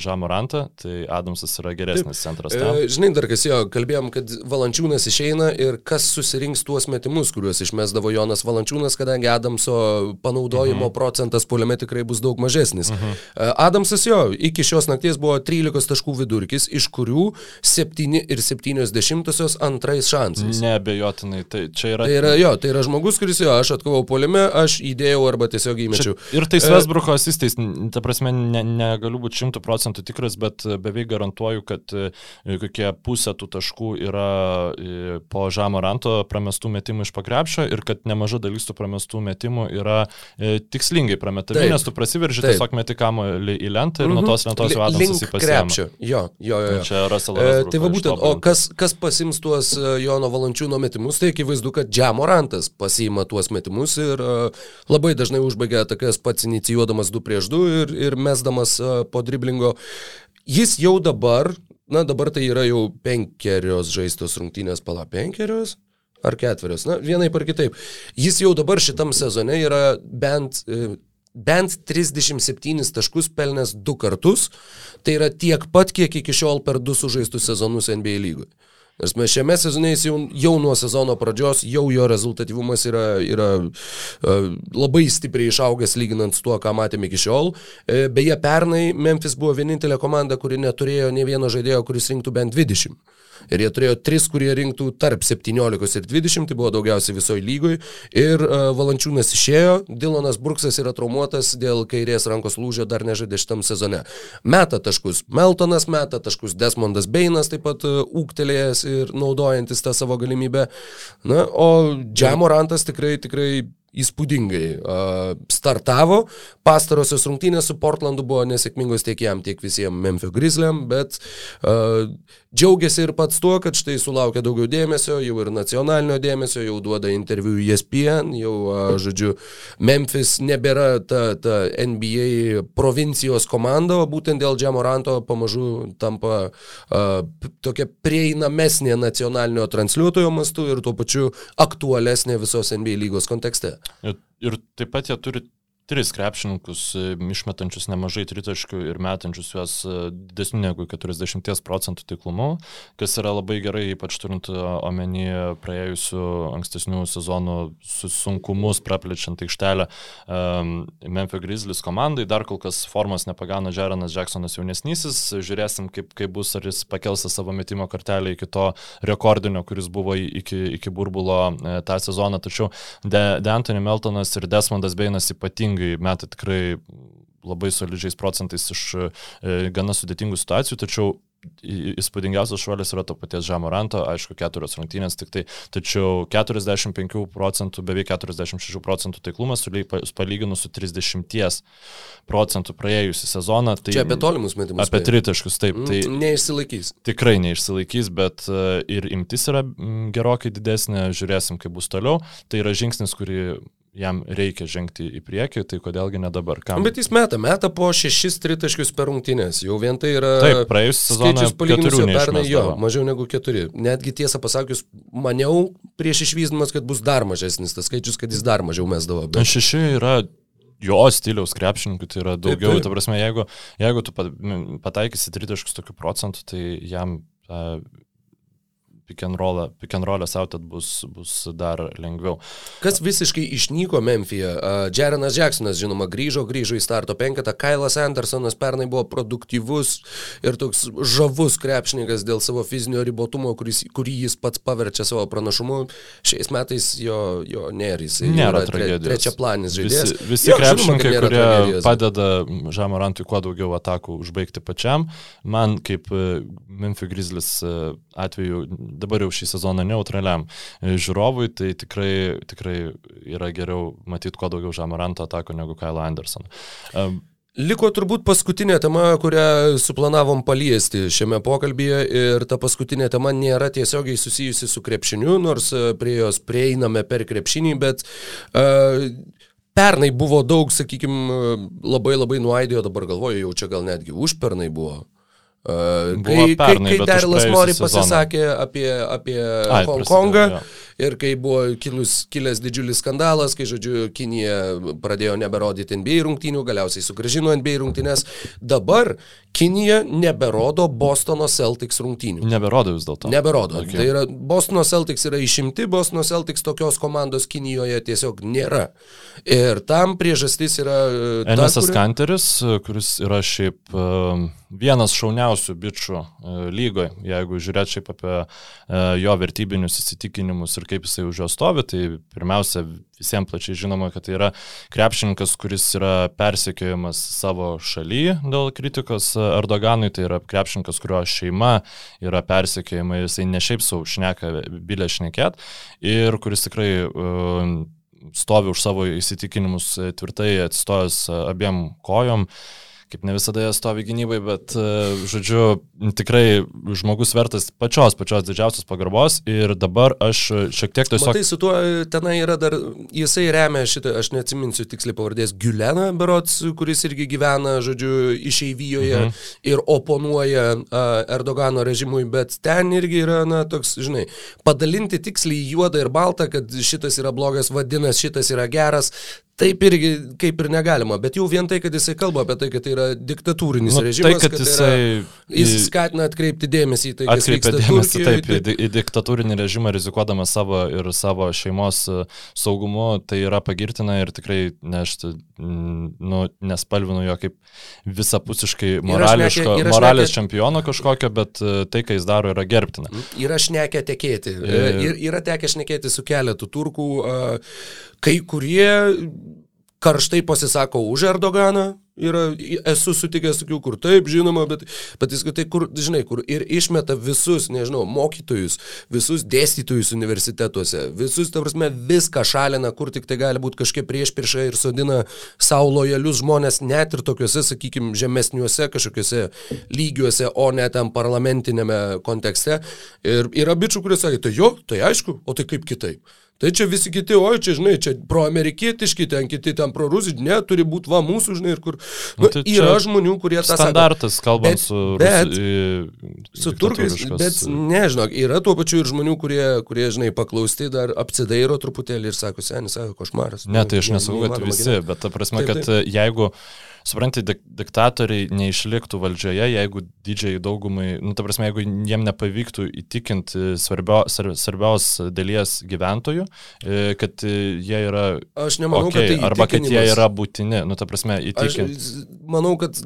[SPEAKER 2] Žamorantą, tai Adamsas yra geresnis Taip. centras. Tam.
[SPEAKER 1] E, žinai, dar kas jo, kalbėjom, kad Valančiūnas išeina ir kas susirinks tuos metimus, kuriuos išmesdavo Jonas Valančiūnas, kadangi Adamso panaudojimo mhm. procentas poliame tikrai bus daug mažesnis. Mhm. E, Adamsas jo, iki šios nakties buvo 13 taškų vidurkis, iš kurių 7,7 antrais šansais.
[SPEAKER 2] Nebejotinai, tai čia yra...
[SPEAKER 1] Tai yra jo, tai yra žmogus, kuris jo, aš atkovau poliame, aš įdėjau arba tiesiog įmečiau.
[SPEAKER 2] Čia ir tai Svesbruko asistais, ta prasme, ne, negaliu būti šimtų procentų tikras, bet e, beveik garantuoju, kad e, kokie pusė tų taškų yra e, po Žamo Ranto pramestų metimų iš pakrepšio ir kad nemaža dalis tų pramestų metimų yra tikslingai prametami, nes tu prasiverži, tiesiog meti kamuolį į lentą ir mm -hmm. nuo mhm. tos lentos jau Adamsas įpasėmė.
[SPEAKER 1] Jo, jo, jo. jo.
[SPEAKER 2] Čia Russell.
[SPEAKER 1] E, tai va būtent, o kas, kas pasims tuos Jono Valančiūno metimus, tai akivaizdu, kad Džamo Rantas pasiima tuos metimus ir labai dažnai užbaigia atakas pats inicijuodamas 2 prieš 2 ir, ir mesdamas po dribblį driblingo. Jis jau dabar, na dabar tai yra jau penkerios žaistos rungtynės, pala penkerios ar ketverios, na vienaip ar kitaip. Jis jau dabar šitam sezone yra bent e, bent 37 taškus pelnęs du kartus, tai yra tiek pat, kiek iki šiol per du sužaistus sezonus NBA lygoje. Nes mes šiame sezone jau, jau nuo sezono pradžios, jau jo rezultatyvumas yra, yra uh, labai stipriai išaugęs lyginant su tuo, ką matėme iki šiol. Uh, beje, pernai Memphis buvo vienintelė komanda, kuri neturėjo ne vieno žaidėjo, kuris rinktų bent 20. Ir jie turėjo tris, kurie rinktų tarp 17 ir 20, tai buvo daugiausiai visoje lygoje. Ir uh, Valančiūnas išėjo, Dilonas Bruksas yra traumuotas dėl kairės rankos lūžio, dar nežaidė šitam sezone. Meta taškus Meltonas, meta taškus Desmondas Beinas, taip pat uh, ūktelėjęs ir naudojantis tą savo galimybę. Na, o Džemorantas tikrai, tikrai įspūdingai uh, startavo. Pastarosios rungtynės su Portlandu buvo nesėkmingos tiek jam, tiek visiems Memphis Grizzliam, bet uh, džiaugiasi ir pats tuo, kad štai sulaukia daugiau dėmesio, jau ir nacionalinio dėmesio, jau duoda interviu ESPN, jau, uh, žodžiu, Memphis nebėra ta, ta NBA provincijos komanda, o būtent dėl Džamoranto pamažu tampa uh, tokia prieinamesnė nacionalinio transliuotojo mastu ir tuo pačiu aktualesnė visos NBA lygos kontekste.
[SPEAKER 2] Ir, taip pat jie turi tris krepšininkus, e, išmetančius nemažai tritaškių ir metančius juos e, didesnių negu 40 procentų tiklumu, kas yra labai gerai, ypač turint e, omeny praėjusių ankstesnių sezonų sunkumus praplečiant aikštelę um, Memphis Grizzlies komandai. Dar kol kas formos nepagana Žeranas Jacksonas jaunesnysis. Žiūrėsim, kaip, kaip bus, ar jis pakels savo metimo kartelę iki to rekordinio, kuris buvo iki, iki burbulo tą sezoną. Tačiau De, De Anthony Meltonas ir Desmondas Beinas ypatingai ypatingai meta tikrai labai solidžiais procentais iš e, gana sudėtingų situacijų, tačiau įspūdingiausias šuolis yra to paties Žamoranto, aišku, keturios rungtynės tik tai, tačiau 45 procentų, beveik 46 procentų taiklumas palyginus su 30 procentų praėjusią sezoną. Tai
[SPEAKER 1] Čia apie tolimus metimus.
[SPEAKER 2] Apie tritaškus, taip. Tai
[SPEAKER 1] neišsilaikys.
[SPEAKER 2] Tikrai neišsilaikys, bet e, ir imtis yra gerokai didesnė, žiūrėsim, kaip bus toliau. Tai yra žingsnis, kurį jam reikia žengti į priekį, tai kodėlgi ne dabar. Kam?
[SPEAKER 1] Bet jis meta, meta po šešis tritaškius per rungtynės. Jau vien tai yra...
[SPEAKER 2] Taip, praėjusią sezoną palyginus su pernai jo,
[SPEAKER 1] mažiau negu keturi. Netgi tiesą pasakius, maniau prieš išvyzdamas, kad bus dar mažesnis tas skaičius, kad jis dar mažiau mesdavo.
[SPEAKER 2] Bet... Šeši yra jo stiliaus krepšininkų, tai yra daugiau. Taip, taip. Ta prasme, jeigu, jeigu tu pataikysi tritaškus tokiu procentu, tai jam uh, and rollą sautat bus, bus dar lengviau.
[SPEAKER 1] Kas visiškai išnyko Memphije? Jarenas Jacksonas, žinoma, grįžo, grįžo į starto penketą, Kailas Andersonas pernai buvo produktyvus ir toks žavus krepšininkas dėl savo fizinio ribotumo, kuris, kurį jis pats paverčia savo pranašumu. Šiais metais jo, jo nėra, jis
[SPEAKER 2] nėra tre,
[SPEAKER 1] trečia planis žaidėjas.
[SPEAKER 2] Visi, visi jo, krepšininkai, žinoma, kurie tragedijos. padeda Žamorantui kuo daugiau atakų užbaigti pačiam, man kaip Memphis Grizzlies atveju dabar jau šį sezoną neutraliam e, žiūrovui, tai tikrai, tikrai yra geriau matyti kuo daugiau Žamaranto atako negu Kyle Anderson.
[SPEAKER 1] Liko turbūt paskutinė tema, kurią suplanavom paliesti šiame pokalbėje ir ta paskutinė tema nėra tiesiogiai susijusi su krepšiniu, nors e, prie jos prieiname per krepšinį, bet uh, pernai buvo daug, sakykime, labai labai nuaidėjo, dabar galvoju, jau čia gal netgi užpernai buvo. Uh, kai pernai, kai, kai Darilas Mori pasisakė apie, apie Ai, Hongkongą ir kai buvo kilus, kilęs didžiulis skandalas, kai, žodžiu, Kinija pradėjo neberodyti NBA rungtynių, galiausiai sugražino NBA rungtynės, dabar Kinija neberodo Bostono Celtics rungtynių.
[SPEAKER 2] Neberodo vis dėlto.
[SPEAKER 1] Neberodo. Okay. Tai yra, Bostono Celtics yra išimti, Bostono Celtics tokios komandos Kinijoje tiesiog nėra. Ir tam priežastis yra...
[SPEAKER 2] E, Enesas kuri... Kanteris, kuris yra šiaip uh, vienas šauniausių bičių lygoje, jeigu žiūrėt šiaip apie jo vertybinius įsitikinimus ir kaip jisai už jo stovi, tai pirmiausia visiems plačiai žinoma, kad tai yra krepšininkas, kuris yra persekiojamas savo šalyje dėl kritikos Erdoganui, tai yra krepšininkas, kurio šeima yra persekiojama, jisai ne šiaip savo šneka bilę šnekėt ir kuris tikrai uh, stovi už savo įsitikinimus tvirtai atsistojęs abiem kojom. Uh, kaip ne visada jie stovi gynybai, bet, e, žodžiu, tikrai žmogus vertas pačios, pačios didžiausios pagarbos ir dabar aš šiek tiek tiesiog...
[SPEAKER 1] Tai su tuo tenai yra dar, jisai remia šitą, aš neatsiminsiu tiksliai pavardės, Giuleną Berots, kuris irgi gyvena, žodžiu, išeivijoje mhm. ir oponuoja Erdogano režimui, bet ten irgi yra, na, toks, žinai, padalinti tiksliai juodą ir baltą, kad šitas yra blogas, vadinasi, šitas yra geras, Taip irgi kaip ir negalima, bet jau vien tai, kad jisai kalba apie tai, kad tai yra diktatūrinis nu, režimas, tai, kad, kad jisai, tai yra, jis skatina atkreipti dėmesį į tai, kas vyksta
[SPEAKER 2] dėmesį, taip, taip, į, diktatūrinį režimą rizikuodamas savo ir savo šeimos e, saugumu, tai yra pagirtina ir tikrai nešti, nu, nespalvinu jo kaip visapusiškai morališko, šnekė, moralės šnekė, čempiono kažkokio, bet e, tai, ką jis daro, yra gerbtina.
[SPEAKER 1] Yra šnekę tekėti, ir, yra tekę šnekėti su keletu turkų, kai kurie karštai pasisako už Erdoganą, yra, esu sutikęs tokių, kur taip, žinoma, bet, bet jis, tai kur, žinai, kur ir išmeta visus, nežinau, mokytojus, visus dėstytojus universitetuose, visus, ta prasme, viską šalina, kur tik tai gali būti kažkiek prieš priešą ir sodina savo lojalius žmonės net ir tokiuose, sakykime, žemesniuose kažkokiuose lygiuose, o ne tam parlamentinėme kontekste. Ir yra bičių, kurie sakė, tai jo, tai aišku, o tai kaip kitaip. Tai čia visi kiti, oi, čia, žinai, čia proamerikietiški, ten kiti ten prorusiški, ne, turi būti va mūsų, žinai, ir kur. Nu, nu, tai yra žmonių, kurie
[SPEAKER 2] tą standartas, sako. kalbant bet, su,
[SPEAKER 1] bet, Rusi, su turkais, bet nežinau, yra tuo pačiu ir žmonių, kurie, kurie, žinai, paklausti dar apsidairo truputėlį ir sako, seniai, sako, košmaras.
[SPEAKER 2] Ne, tai aš nesakau, kad visi, bet ta prasme, taip, taip. kad jeigu supranti, dik diktatoriai neišliktų valdžioje, jeigu didžiai daugumai, nu, ta prasme, jeigu jiem nepavyktų įtikinti svarbio, svarbiaus dalies gyventojų, e, kad jie yra...
[SPEAKER 1] Aš nemanau, okay, kad tai
[SPEAKER 2] arba kad jie yra būtini, nu, ta prasme, įtikinti.
[SPEAKER 1] Aš manau, kad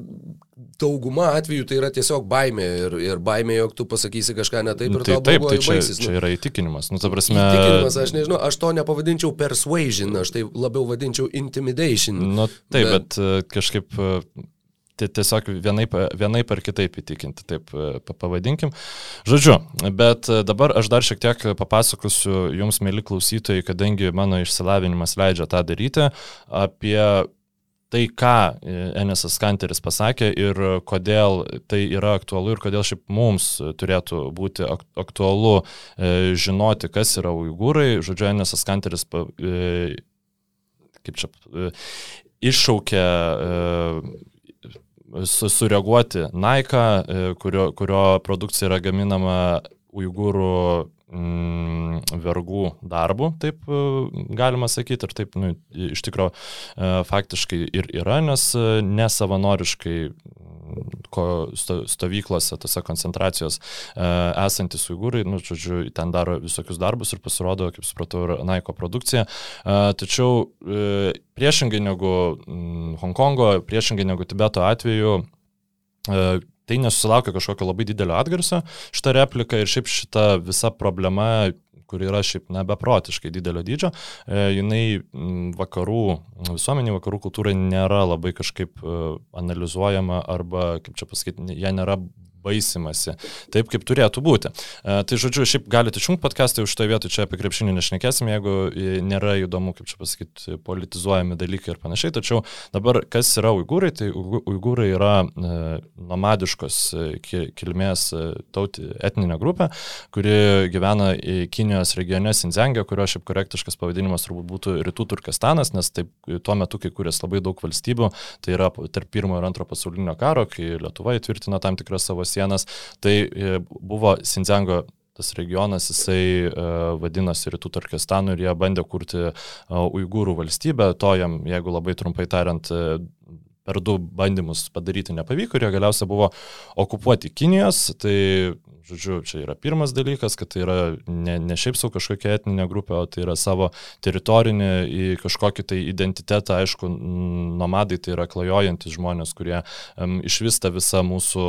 [SPEAKER 1] dauguma atvejų tai yra tiesiog baimė ir, ir baimė, jog tu pasakysi kažką ne taip ir
[SPEAKER 2] nu, tai
[SPEAKER 1] tau
[SPEAKER 2] taip, tai čia,
[SPEAKER 1] baigsis.
[SPEAKER 2] Čia yra įtikinimas. Nu, prasme...
[SPEAKER 1] Įtikinimas, aš nežinau, aš to nepavadinčiau persuasion, aš tai labiau vadinčiau intimidation.
[SPEAKER 2] Nu, taip, bet, bet e, kažkaip e, tiesiog vienaip, vienaip ar kitaip įtikinti, taip e, pavadinkim. Žodžiu, bet dabar aš dar šiek tiek papasakosiu jums, mėly klausytojai, kadangi mano išsilavinimas leidžia tą daryti, apie tai, ką e, Enesas Kanteris pasakė ir kodėl tai yra aktualu ir kodėl šiaip mums turėtų būti aktualu e, žinoti, kas yra uigūrai. Žodžiu, Enesas Kanteris, e, kaip čia, iššaukė sureaguoti Nike, kurio, kurio produkcija yra gaminama uigūrų vergų darbų, taip e, galima sakyti, ir taip, nu, iš tikrųjų, e, faktiškai ir yra, nes e, nesavanoriškai ko stovyklose, tose koncentracijos esantis uigūrai, nu, žodžiu, ten daro visokius darbus ir pasirodo, kaip supratau, ir Naiko produkcija. Tačiau priešingai negu mm, Hongkongo, priešingai negu Tibeto atveju, tai nesusilaukia kažkokio labai didelio atgarsio šitą repliką ir šiaip šita visa problema kuri yra šiaip na beprotiškai didelio dydžio, e, jinai vakarų visuomenė, vakarų kultūrai nėra labai kažkaip e, analizuojama arba, kaip čia pasakyti, ją nėra baisimasi, taip kaip turėtų būti. E, tai žodžiu, šiaip galite išjungti podcastą, už to vietą čia apie krepšinį nešnekėsim, jeigu nėra įdomu, kaip čia pasakyti, politizuojami dalykai ir panašiai. Tačiau dabar, kas yra uigūrai, tai uigūrai yra e, nomadiškos e, kilmės tauti, etninė grupė, kuri gyvena Kinijos regione Sinzengė, kurio šiaip korektiškas pavadinimas turbūt būtų Rytų Turkestanas, nes taip tuo metu, kai kūrės labai daug valstybių, tai yra tarp pirmo ir antro pasaulinio karo, kai Lietuva įtvirtino tam tikras savo sienas, tai e, buvo Sinzengo tas regionas, jisai uh, vadinosi Rytų Turkestanu ir jie bandė kurti uh, Uigūrų valstybę, to jam, jeigu labai trumpai tariant, uh, per du bandymus padaryti nepavyko ir jie galiausiai buvo okupuoti Kinijos, tai, žodžiu, čia yra pirmas dalykas, kad tai yra ne, ne šiaip savo kažkokia etninė grupė, o tai yra savo teritorinį į kažkokį tai identitetą, aišku, nomadai tai yra klajojantis žmonės, kurie um, išvista visą mūsų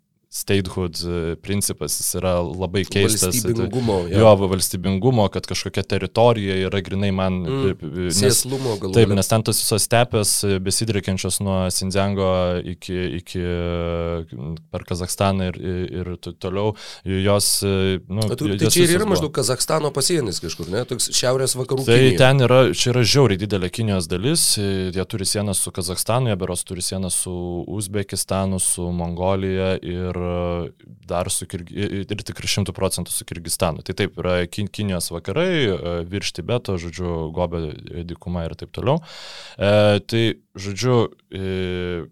[SPEAKER 2] statehood e, principas, jis yra labai keistas.
[SPEAKER 1] Valstybingumo.
[SPEAKER 2] Tai, jo, valstybingumo, kad kažkokia teritorija yra grinai man...
[SPEAKER 1] Mm, nes, sėslumo galbūt.
[SPEAKER 2] Taip, nes ten tos visos stepės e, besidriekiančios nuo Sinzengo iki, iki per Kazakstaną ir, ir toliau, jos... Nu,
[SPEAKER 1] tu, tai čia ir yra maždaug Kazakstano pasienis kažkur, ne? Toks šiaurės vakarų.
[SPEAKER 2] Tai Kinija. ten yra, čia yra žiauriai didelė Kinijos dalis, jie turi sieną su Kazakstanu, jie beros turi sieną su Uzbekistanu, su Mongolija ir dar su Kirgi, ir tikrai šimtų procentų su Kirgistanu. Tai taip, yra kin, Kinijos vakarai, e, virš Tibeto, žodžiu, Gobė dykuma ir taip toliau. E, tai, žodžiu, e,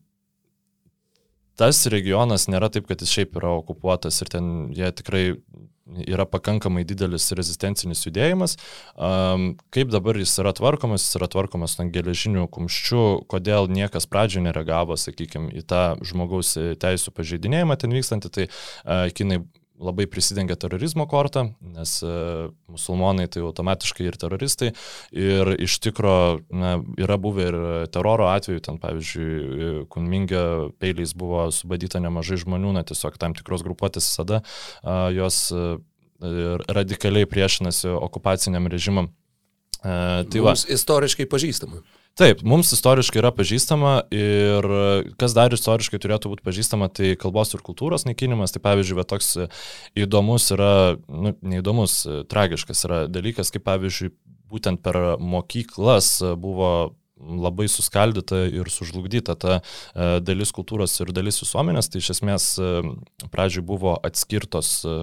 [SPEAKER 2] tas regionas nėra taip, kad jis šiaip yra okupuotas ir ten jie tikrai yra pakankamai didelis rezistencinis judėjimas. Kaip dabar jis yra tvarkomas, jis yra tvarkomas ant geležinių kumščių, kodėl niekas pradžioje nereagavo, sakykime, į tą žmogaus teisų pažeidinėjimą ten vykstantį, tai kinai labai prisidengia terorizmo kortą, nes uh, musulmonai tai automatiškai ir teroristai. Ir iš tikro na, yra buvę ir teroro atveju, ten pavyzdžiui, Kunmingė peiliais buvo subadyta nemažai žmonių, na tiesiog tam tikros grupuotės visada jos uh, radikaliai priešinasi okupaciniam režimam.
[SPEAKER 1] Uh, tai Mums va. istoriškai pažįstama.
[SPEAKER 2] Taip, mums istoriškai yra pažįstama ir kas dar istoriškai turėtų būti pažįstama, tai kalbos ir kultūros naikinimas. Tai pavyzdžiui, va, toks įdomus yra, nu, neįdomus, tragiškas yra dalykas, kaip pavyzdžiui, būtent per mokyklas buvo labai suskaldyta ir sužlugdyta ta e, dalis kultūros ir dalis visuomenės. Tai iš esmės e, pradžioj buvo atskirtos e,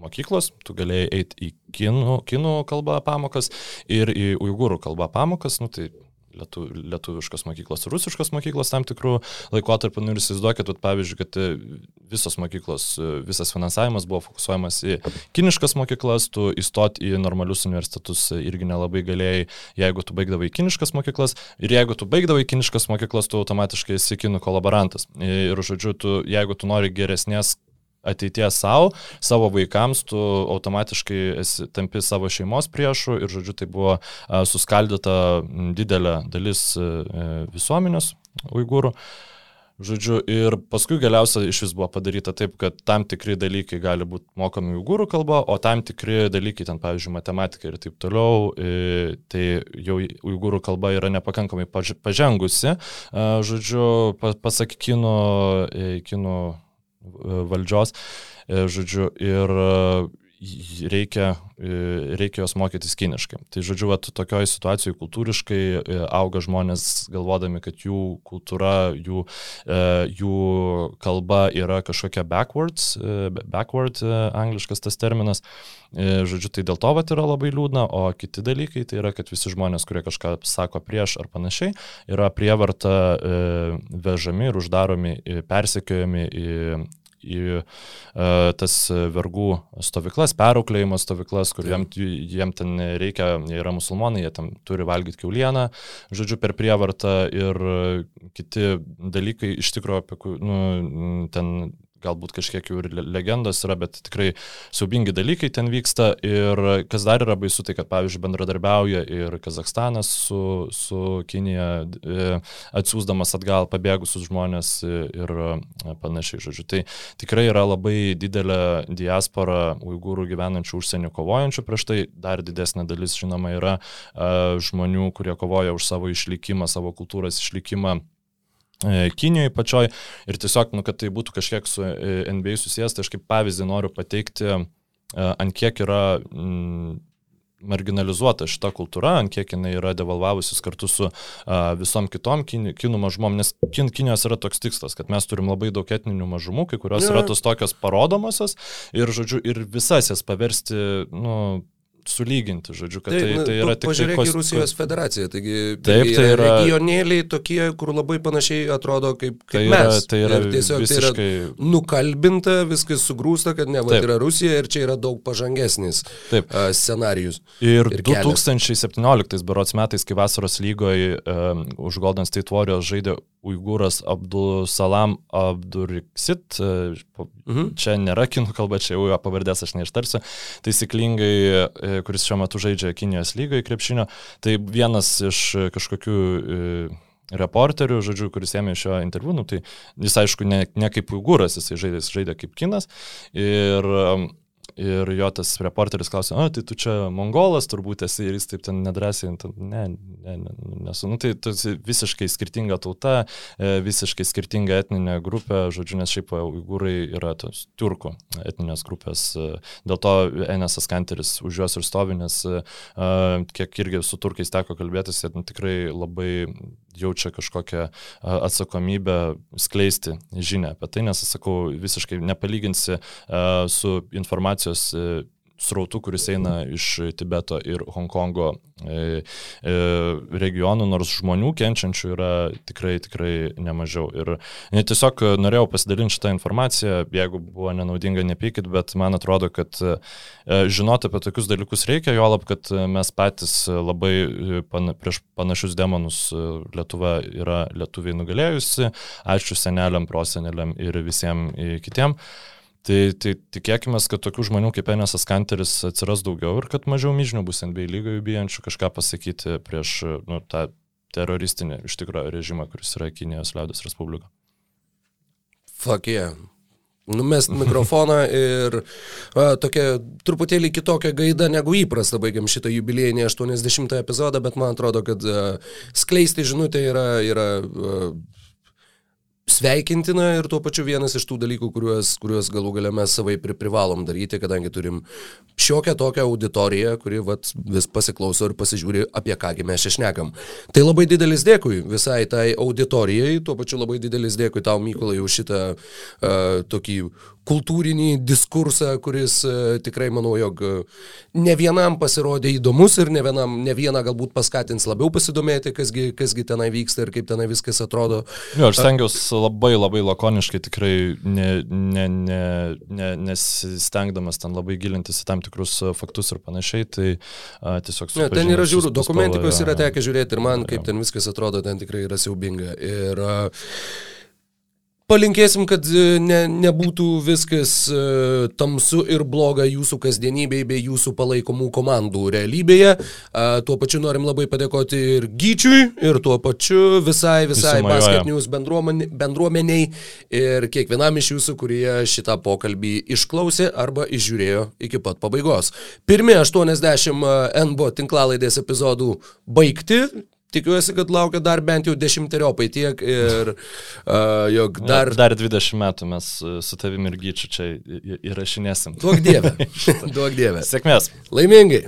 [SPEAKER 2] mokyklos, tu galėjai eiti į kinų, kinų kalbą pamokas ir į uigūrų kalbą pamokas, nu, tai lietu, lietuviškos mokyklos, rusiškos mokyklos tam tikrų laikotarpių. Nu ir įsivaizduokit, pavyzdžiui, kad e, visos mokyklos, e, visas finansavimas buvo fokusuojamas į kiniškas mokyklas, tu įstoti į normalius universitetus irgi nelabai galėjai, jeigu tu baigdavai kiniškas mokyklas ir jeigu tu baigdavai kiniškas mokyklas, tu automatiškai esi kinų kolaborantas. Ir žodžiu, tu, jeigu tu nori geresnės ateities savo, savo vaikams, tu automatiškai esi, tampi savo šeimos priešų ir, žodžiu, tai buvo suskaldyta didelė dalis a, e, visuomenės uigūrų. Žodžiu, ir paskui galiausiai iš vis buvo padaryta taip, kad tam tikri dalykai gali būti mokami uigūrų kalba, o tam tikri dalykai, ten pavyzdžiui, matematika ir taip toliau, e, tai jau uigūrų kalba yra nepakankamai pažengusi. Žodžiu, pasak kino, e, kino valdžios, e, žodžiu, ir e, reikia, e, reikia jos mokytis kiniškai. Tai žodžiu, at, tokioje situacijoje kultūriškai auga žmonės galvodami, kad jų kultūra, jų, jų kalba yra kažkokia backwards, backward angliškas tas terminas. Žodžiu, tai dėl to vat, yra labai liūdna, o kiti dalykai tai yra, kad visi žmonės, kurie kažką sako prieš ar panašiai, yra prievarta vežami ir uždaromi, persekiojami į į e, tas vergų stovyklas, perauklėjimo stovyklas, kur jiem, jiem ten reikia, jie yra musulmonai, jie tam turi valgyti keulieną, žodžiu, per prievartą ir kiti dalykai iš tikrųjų, apie, nu, ten galbūt kažkiek jau ir legendos yra, bet tikrai siaubingi dalykai ten vyksta. Ir kas dar yra baisu, tai kad, pavyzdžiui, bendradarbiauja ir Kazakstanas su, su Kinija, e, atsiūsdamas atgal pabėgusius žmonės ir e, panašiai, žodžiu. Tai tikrai yra labai didelė diaspora uigūrų gyvenančių užsienio kovojančių prieš tai, dar didesnė dalis, žinoma, yra e, žmonių, kurie kovoja už savo išlikimą, savo kultūros išlikimą Kinijoje pačioj ir tiesiog, nu, kad tai būtų kažkiek su e, NBA susijęs, tai aš kaip pavyzdį noriu pateikti, e, ant kiek yra mm, marginalizuota šita kultūra, ant kiek jinai yra devalvavusis kartu su uh, visom kitom kin, kinų mažumom, nes kin, Kinijos yra toks tikslas, kad mes turim labai daug etninių mažumų, kai kurios ja. yra tos tokios parodomosios ir, žodžiu, ir visas jas paversti, nu, sulyginti, žodžiu, kad taip, tai, tai yra tik...
[SPEAKER 1] Pažiūrėk kost... į Rusijos federaciją, taigi taip, tai yra regionėliai tokie, kur labai panašiai atrodo kaip, kaip
[SPEAKER 2] tai
[SPEAKER 1] mes.
[SPEAKER 2] Yra, tai yra
[SPEAKER 1] ir tiesiog
[SPEAKER 2] visiškai...
[SPEAKER 1] tai yra nukalbinta, viskas sugrūsta, kad ne, va, yra Rusija ir čia yra daug pažangesnis taip. Scenarius.
[SPEAKER 2] Ir, ir 2017 berots metais, kai vasaros lygoje um, už Golden State Warriors žaidė Uigūras Abdul Salam Abduriksit, mhm. čia nėra kinų kalba, čia jau jo pavardės aš neištarsiu, taisyklingai, e, kuris šiuo metu žaidžia Kinijos lygoje krepšinio, tai vienas iš kažkokių e, reporterių, žodžiu, kuris ėmė šio interviu, nu, tai jis aišku ne, ne kaip uigūras, jis žaidė, jis žaidė kaip kinas. Ir Ir jo tas reporteris klausė, o tai tu čia mongolas turbūt esi ir jis taip ten nedrasiai, ne, ne, ne, nesu. Nu, tai tu visiškai skirtinga tauta, e, visiškai skirtinga etninė grupė, žodžiu, nes šiaip uigūrai yra tos turkų etninės grupės. E, dėl to Enesas Kanteris už juos ir stovi, nes e, kiek irgi su turkais teko kalbėtis, jie tikrai labai jaučia kažkokią atsakomybę skleisti žinę apie tai, nes, sakau, visiškai nepalyginsi su informacijos srautų, kuris eina iš Tibeto ir Hongkongo e, e, regionų, nors žmonių kenčiančių yra tikrai, tikrai nemažiau. Ir tiesiog norėjau pasidalinti šitą informaciją, jeigu buvo nenaudinga, nepykit, bet man atrodo, kad e, žinoti apie tokius dalykus reikia, jo lab, kad mes patys labai pan, prieš panašius demonus Lietuva yra lietuviai nugalėjusi, ačiū seneliam, proseneliam ir visiems kitiems. Tai, tai tikėkime, kad tokių žmonių kaip Enesas Kanteris atsiras daugiau ir kad mažiau myžnių bus NBA lygoje bijančių kažką pasakyti prieš nu, tą teroristinį iš tikrųjų režimą, kuris yra Kinijos liaudės Respublika.
[SPEAKER 1] Fuck yeah. numest mikrofoną ir a, tokia truputėlį kitokia gaida negu įprasta baigiam šitą jubiliejinį 80 epizodą, bet man atrodo, kad a, skleisti žinutę yra, yra a, sveikintina ir tuo pačiu vienas iš tų dalykų, kuriuos, kuriuos galų galę mes savai pri, privalom daryti, kadangi turim šiokią tokią auditoriją, kuri vat, vis pasiklauso ir pasižiūri, apie kągi mes čia šnekam. Tai labai didelis dėkui visai tai auditorijai, tuo pačiu labai didelis dėkui tau, Mykolai, už šitą uh, tokį kultūrinį diskursą, kuris uh, tikrai manau, jog ne vienam pasirodė įdomus ir ne, vienam, ne vieną galbūt paskatins labiau pasidomėti, kasgi, kasgi tenai vyksta ir kaip tenai viskas atrodo.
[SPEAKER 2] Jo, aš stengiuosi labai labai lakoniškai, tikrai ne, ne, ne, ne, nesistengdamas ten labai gilintis į tam tikrus faktus ir panašiai, tai a, tiesiog
[SPEAKER 1] su... Ten yra žiūrų, dokumentikos yra tekę žiūrėti ir man, kaip ten viskas atrodo, ten tikrai yra siaubinga. Ir uh, Palinkėsim, kad e, ne, nebūtų viskas uh, tamsu ir bloga jūsų kasdienybėje bei jūsų palaikomų komandų realybėje. Uh, tuo pačiu norim labai padėkoti ir Gyčiui, ir tuo pačiu visai, visai Basket News bendruomeniai ir kiekvienam iš jūsų, kurie šitą pokalbį išklausė arba išžiūrėjo iki pat pabaigos. Pirmi 80 NBO tinklalaidės epizodų baigti. Tikiuosi, kad laukia dar bent jau dešimteriopai tiek ir uh, jog dar...
[SPEAKER 2] Dar 20 metų mes su tavimi ir gyčiu čia įrašinėsim.
[SPEAKER 1] Duok dievę. [LAUGHS] Duok dievę.
[SPEAKER 2] Sėkmės.
[SPEAKER 1] Laimingai.